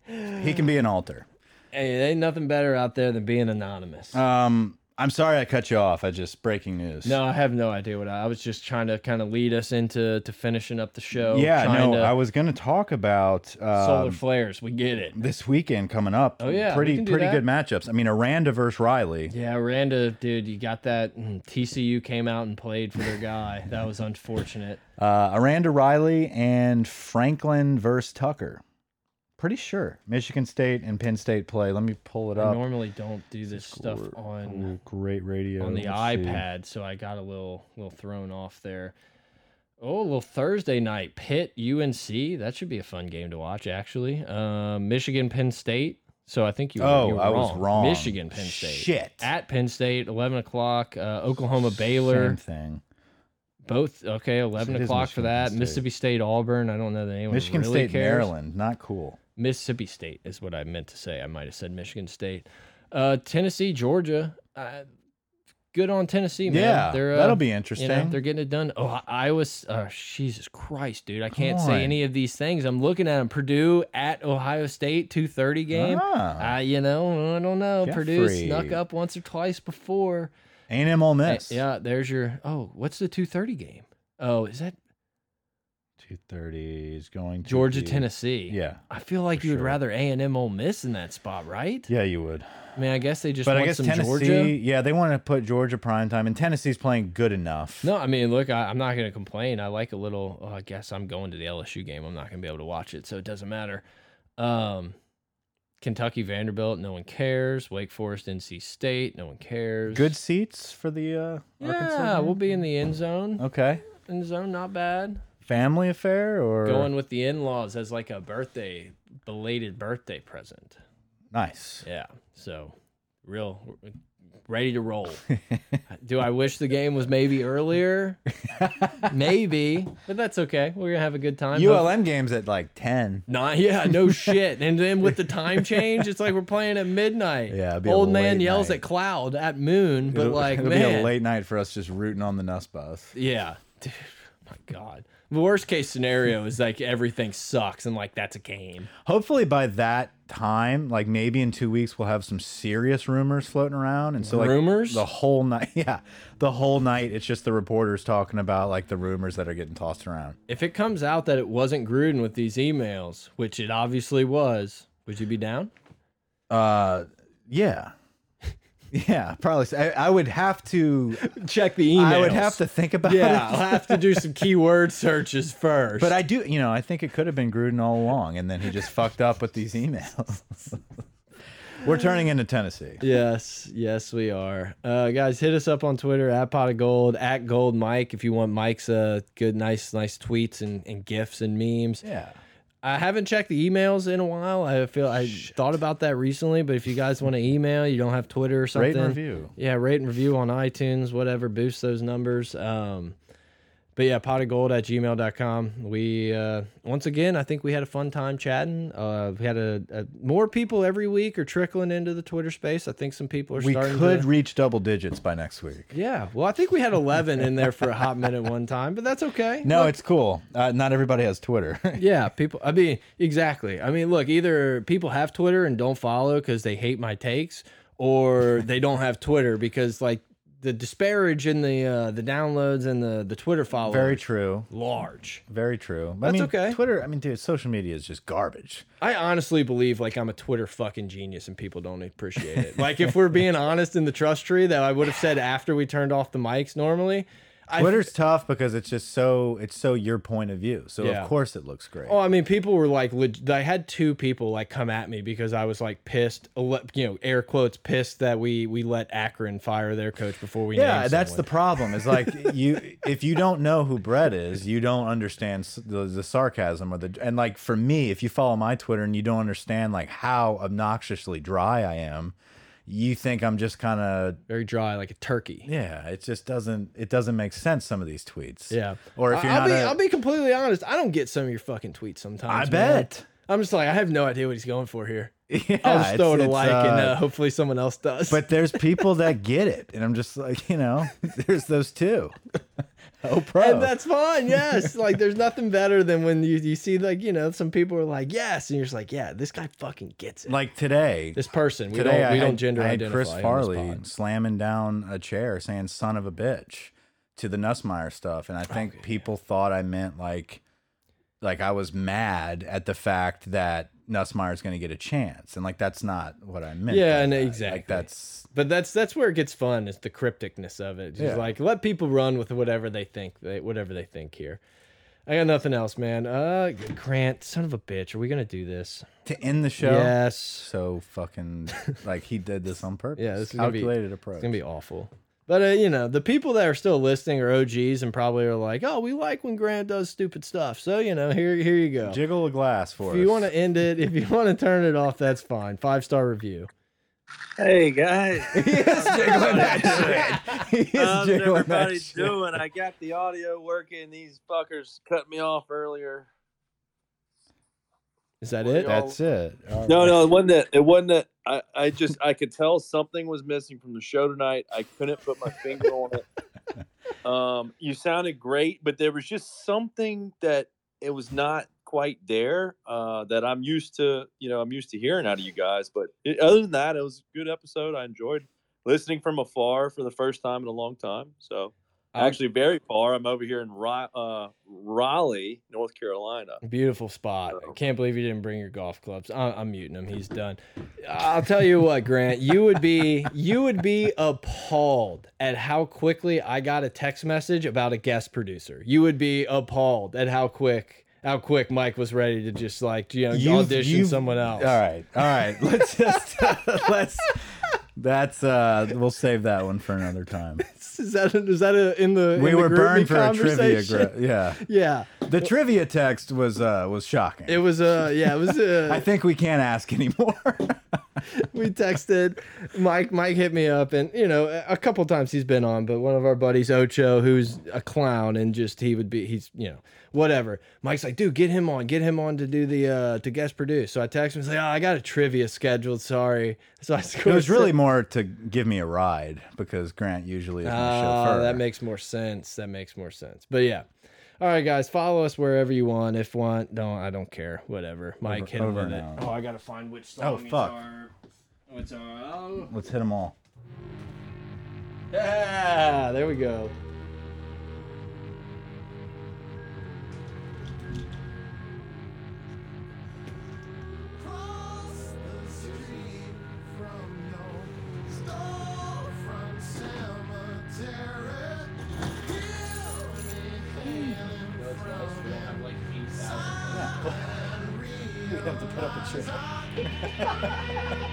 S2: He can be an alter.
S1: Hey, there ain't nothing better out there than being anonymous.
S2: Um, I'm sorry I cut you off. I just breaking news.
S1: no, I have no idea what I, I was just trying to kind of lead us into to finishing up the show.
S2: yeah, no.
S1: to-
S2: I was going to talk about
S1: solar
S2: um,
S1: flares. We get it.
S2: this weekend coming up.
S1: Oh, yeah,
S2: pretty pretty
S1: that.
S2: good matchups. I mean, Aranda versus Riley.
S1: Yeah, Aranda, dude, you got that. mm, TCU came out and played for their guy. That was unfortunate.
S2: Uh, Aranda Riley and Franklin versus Tucker. Pretty sure Michigan State and Penn State play. Let me pull it
S1: I
S2: up.
S1: normally don't do this stuff on
S2: Oh, great radio
S1: on the
S2: Let's see.
S1: iPad, so I got a little little thrown off there. Oh, a little Thursday night Pitt UNC. That should be a fun game to watch. Actually, uh, Michigan Penn State. So I think you.
S2: Oh,
S1: you were
S2: I was wrong.
S1: Michigan Penn State.
S2: Shit.
S1: At Penn State, eleven o'clock. Uh, Oklahoma Baylor.
S2: Same thing.
S1: Both okay. Eleven
S2: it is
S1: o'clock for that.
S2: State.
S1: Mississippi State Auburn. I don't know that anyone
S2: Michigan
S1: really
S2: State,
S1: cares.
S2: Maryland, not cool.
S1: Mississippi State is what I meant to say. I might have said Michigan State. Uh, Tennessee, Georgia. Uh, good on Tennessee, man.
S2: Yeah,
S1: they're, uh,
S2: that'll be
S1: You
S2: interesting.
S1: know, they're getting it done. Oh, I- Iowa. Uh, Jesus Christ, dude! I can't say any of these things. I'm looking at them. Purdue at Ohio State, two thirty game.
S2: Ah.
S1: Uh, you know, I don't know. Purdue snuck up once or twice before.
S2: A&M Ole Miss.
S1: Yeah, there's your. Oh, what's the two thirty game? Oh, is that
S2: two thirty is going to
S1: Georgia,
S2: be-
S1: Tennessee?
S2: Yeah,
S1: I feel like you would
S2: sure.
S1: rather A and M Ole Miss in that spot, right?
S2: yeah, you would.
S1: I mean, I guess they just
S2: but
S1: want
S2: I guess
S1: some
S2: Tennessee.
S1: Georgia.
S2: Yeah, they want to put Georgia prime time, and Tennessee's playing good enough.
S1: No, I mean, look, I, I'm not going to complain. I like a little. oh, I guess I'm going to the LSU game. I'm not going to be able to watch it, so it doesn't matter. Um, Kentucky, Vanderbilt, no one cares. Wake Forest, NC State, no one cares.
S2: Good seats for the uh, Arkansas.
S1: Yeah,
S2: game?
S1: we'll be in the end zone.
S2: Okay,
S1: In the zone, not bad.
S2: Family affair or
S1: Going with the in-laws as like a birthday, belated birthday present.
S2: nice.
S1: Yeah, so real ready to roll. Do I wish the game was maybe earlier? maybe, but that's okay. We're gonna have a good time.
S2: ULM games at like ten.
S1: Not yeah, no shit. And then with the time change, it's like we're playing at midnight.
S2: Yeah, it'd be a
S1: old man yells
S2: night.
S1: at cloud at moon, but
S2: it'll,
S1: like
S2: it'll
S1: man,
S2: be a late night for us just rooting on the Nuss bus.
S1: yeah, Dude, my god. The worst case scenario is like everything sucks and like that's a game.
S2: Hopefully by that time, like maybe in two weeks, we'll have some serious rumors floating around, and so like
S1: Rumors?
S2: the whole night. Yeah, the whole night it's just the reporters talking about like the rumors that are getting tossed around.
S1: If it comes out that it wasn't Gruden with these emails, which it obviously was, would you be down?
S2: Uh, yeah, yeah, probably. I, I would have to.
S1: Check the emails.
S2: I would have to think about
S1: Yeah,
S2: it.
S1: I'll have to do some keyword searches first.
S2: But I do, you know, I think it could have been Gruden all along, and then he just fucked up with these emails. We're turning into Tennessee.
S1: Yes, yes, we are. Uh, guys, hit us up on Twitter at pot of gold at gold Mike if you want Mike's uh good, nice, nice tweets and, and gifs and memes.
S2: Yeah.
S1: I haven't checked the emails in a while. I feel I thought about that recently, but if you guys want to email, you don't have Twitter or something.
S2: Rate and review.
S1: Yeah, rate and review on iTunes, whatever, boost those numbers. Um, but yeah, pot of gold at gmail.com. We, uh, once again, I think we had a fun time chatting. Uh, we had a, a more people every week are trickling into the Twitter space. I think some people are starting
S2: We
S1: starting
S2: could
S1: to.
S2: reach double digits by next week.
S1: Yeah, well, I think we had 11 in there for a hot minute one time, but that's okay.
S2: No,
S1: Look,
S2: it's cool. Uh, not everybody has Twitter.
S1: yeah, people. I mean, exactly. I mean, look, either people have Twitter and don't follow because they hate my takes, or they don't have Twitter because like the disparage in the uh, the downloads and the the Twitter followers
S2: Very true.
S1: large.
S2: Very true. I
S1: That's
S2: mean,
S1: okay.
S2: Twitter. I mean, dude, social media is just garbage.
S1: I honestly believe like I'm a Twitter fucking genius and people don't appreciate it. like if we're being honest in the trust tree that I would have said after we turned off the mics normally. I
S2: Twitter's tough because it's just so it's so your point of view. So
S1: Yeah.
S2: of course it looks great.
S1: Oh, I mean, people were like, leg- I had two people like come at me because I was like pissed, ele- you know, air quotes, pissed that we we let Akron fire their coach before we.
S2: yeah,
S1: named
S2: that's the
S1: someone.
S2: problem. Is like you if you don't know who Brett is, you don't understand s- the, the sarcasm or the and like for me, if you follow my Twitter and you don't understand like how obnoxiously dry I am, you think I'm just kind of
S1: very dry, like a turkey.
S2: yeah. It just doesn't it doesn't make sense some of these tweets.
S1: Yeah.
S2: Or if you're
S1: I'll
S2: not
S1: be,
S2: a-
S1: I'll be completely honest. I don't get some of your fucking tweets sometimes.
S2: I
S1: man.
S2: bet.
S1: I'm just like, I have no idea what he's going for here.
S2: Yeah,
S1: I'll just throw it a like, and
S2: uh,
S1: uh, hopefully someone else does.
S2: But there's people that get it, and I'm just like, you know, there's those two. oh, pro.
S1: and that's fine. Yes, like there's nothing better than when you you see like you know some people are like yes, and you're just like yeah, this guy fucking gets it.
S2: like today.
S1: this person, we
S2: today
S1: don't we
S2: had,
S1: don't gender
S2: I had
S1: identify.
S2: Chris Farley slamming down a chair saying "son of a bitch" to the Nussmeier stuff, and I oh, think
S1: Oh, yeah.
S2: people thought I meant like, like I was mad at the fact that Nussmeier's going to get a chance, and like that's not what I meant.
S1: Yeah, and exactly.
S2: Like that's
S1: But that's that's where it gets fun is the crypticness of it. Just
S2: Yeah.
S1: like let people run with whatever they think they whatever they think here. I got nothing else, man. Uh Grant, son of a bitch, are we gonna do this?
S2: to end the show.
S1: Yes.
S2: So fucking like he did this on purpose.
S1: Yeah, this is gonna be-
S2: calculated approach.
S1: It's gonna be awful. But uh, you know, the people that are still listening are OGs and probably are like, "Oh, we like when Grant does stupid stuff." So you know, here, here you go.
S2: Jiggle a glass for
S1: If
S2: us.
S1: you want to end it, if you want to turn it off, that's fine. Five star review.
S5: Hey guys,
S2: he is jiggling that shit. He is
S5: how's
S2: jiggling that
S5: everybody
S2: shit.
S5: doing? I got the audio working. These fuckers cut me off earlier.
S1: Is that
S5: Well,
S1: it?
S2: That's it. All
S5: No, no, it wasn't that. It wasn't that. I, I just I could tell something was missing from the show tonight. I couldn't put my finger on it. Um, you sounded great, but there was just something that it was not quite there. Uh, that I'm used to. You know, I'm used to hearing out of you guys. But it, other than that, it was a good episode. I enjoyed listening from afar for the first time in a long time. So actually, very far. I'm over here in uh, Raleigh, North Carolina.
S1: Beautiful spot.
S5: So-
S1: Can't believe you didn't bring your golf clubs. I- I'm muting him. He's done. I'll tell you what, Grant. You would be you would be appalled at how quickly I got a text message about a guest producer. You would be appalled at how quick how quick Mike was ready to just like you know
S2: You've-
S1: audition
S2: you've-
S1: someone else.
S2: All right. All right. Let's just let's that's uh we'll save that one for another time.
S1: Is that is that a, in the
S2: We
S1: in
S2: were
S1: GroupMe
S2: burned for a trivia yeah.
S1: Yeah,
S2: The trivia text was uh was shocking.
S1: it was uh yeah it was uh,
S2: I think we can't ask anymore.
S1: We texted Mike. Mike hit me up, and you know, a couple times he's been on, but one of our buddies, Ocho, who's a clown, and just he would be, he's you know, whatever. Mike's like, dude, get him on, get him on to do the uh to guest produce. So I text him, he's like, oh, I got a trivia scheduled, sorry. So I
S2: it was really more to give me a ride because Grant usually is my
S1: Oh,
S2: chauffeur.
S1: that makes more sense. That makes more sense. But yeah. All right, guys, follow us wherever you want. If want, don't I don't care. Whatever. Mike,
S2: Over-
S1: hit him
S2: over
S1: with it. Oh, I gotta find which song.
S2: Oh,
S1: it's
S2: fuck.
S1: our- What's our? Oh.
S2: Let's hit them all.
S1: Yeah, there we go.
S6: Cross the street from your storefront cemetery. Hear me hailing from sign
S2: We have to put up a chair.
S6: conscience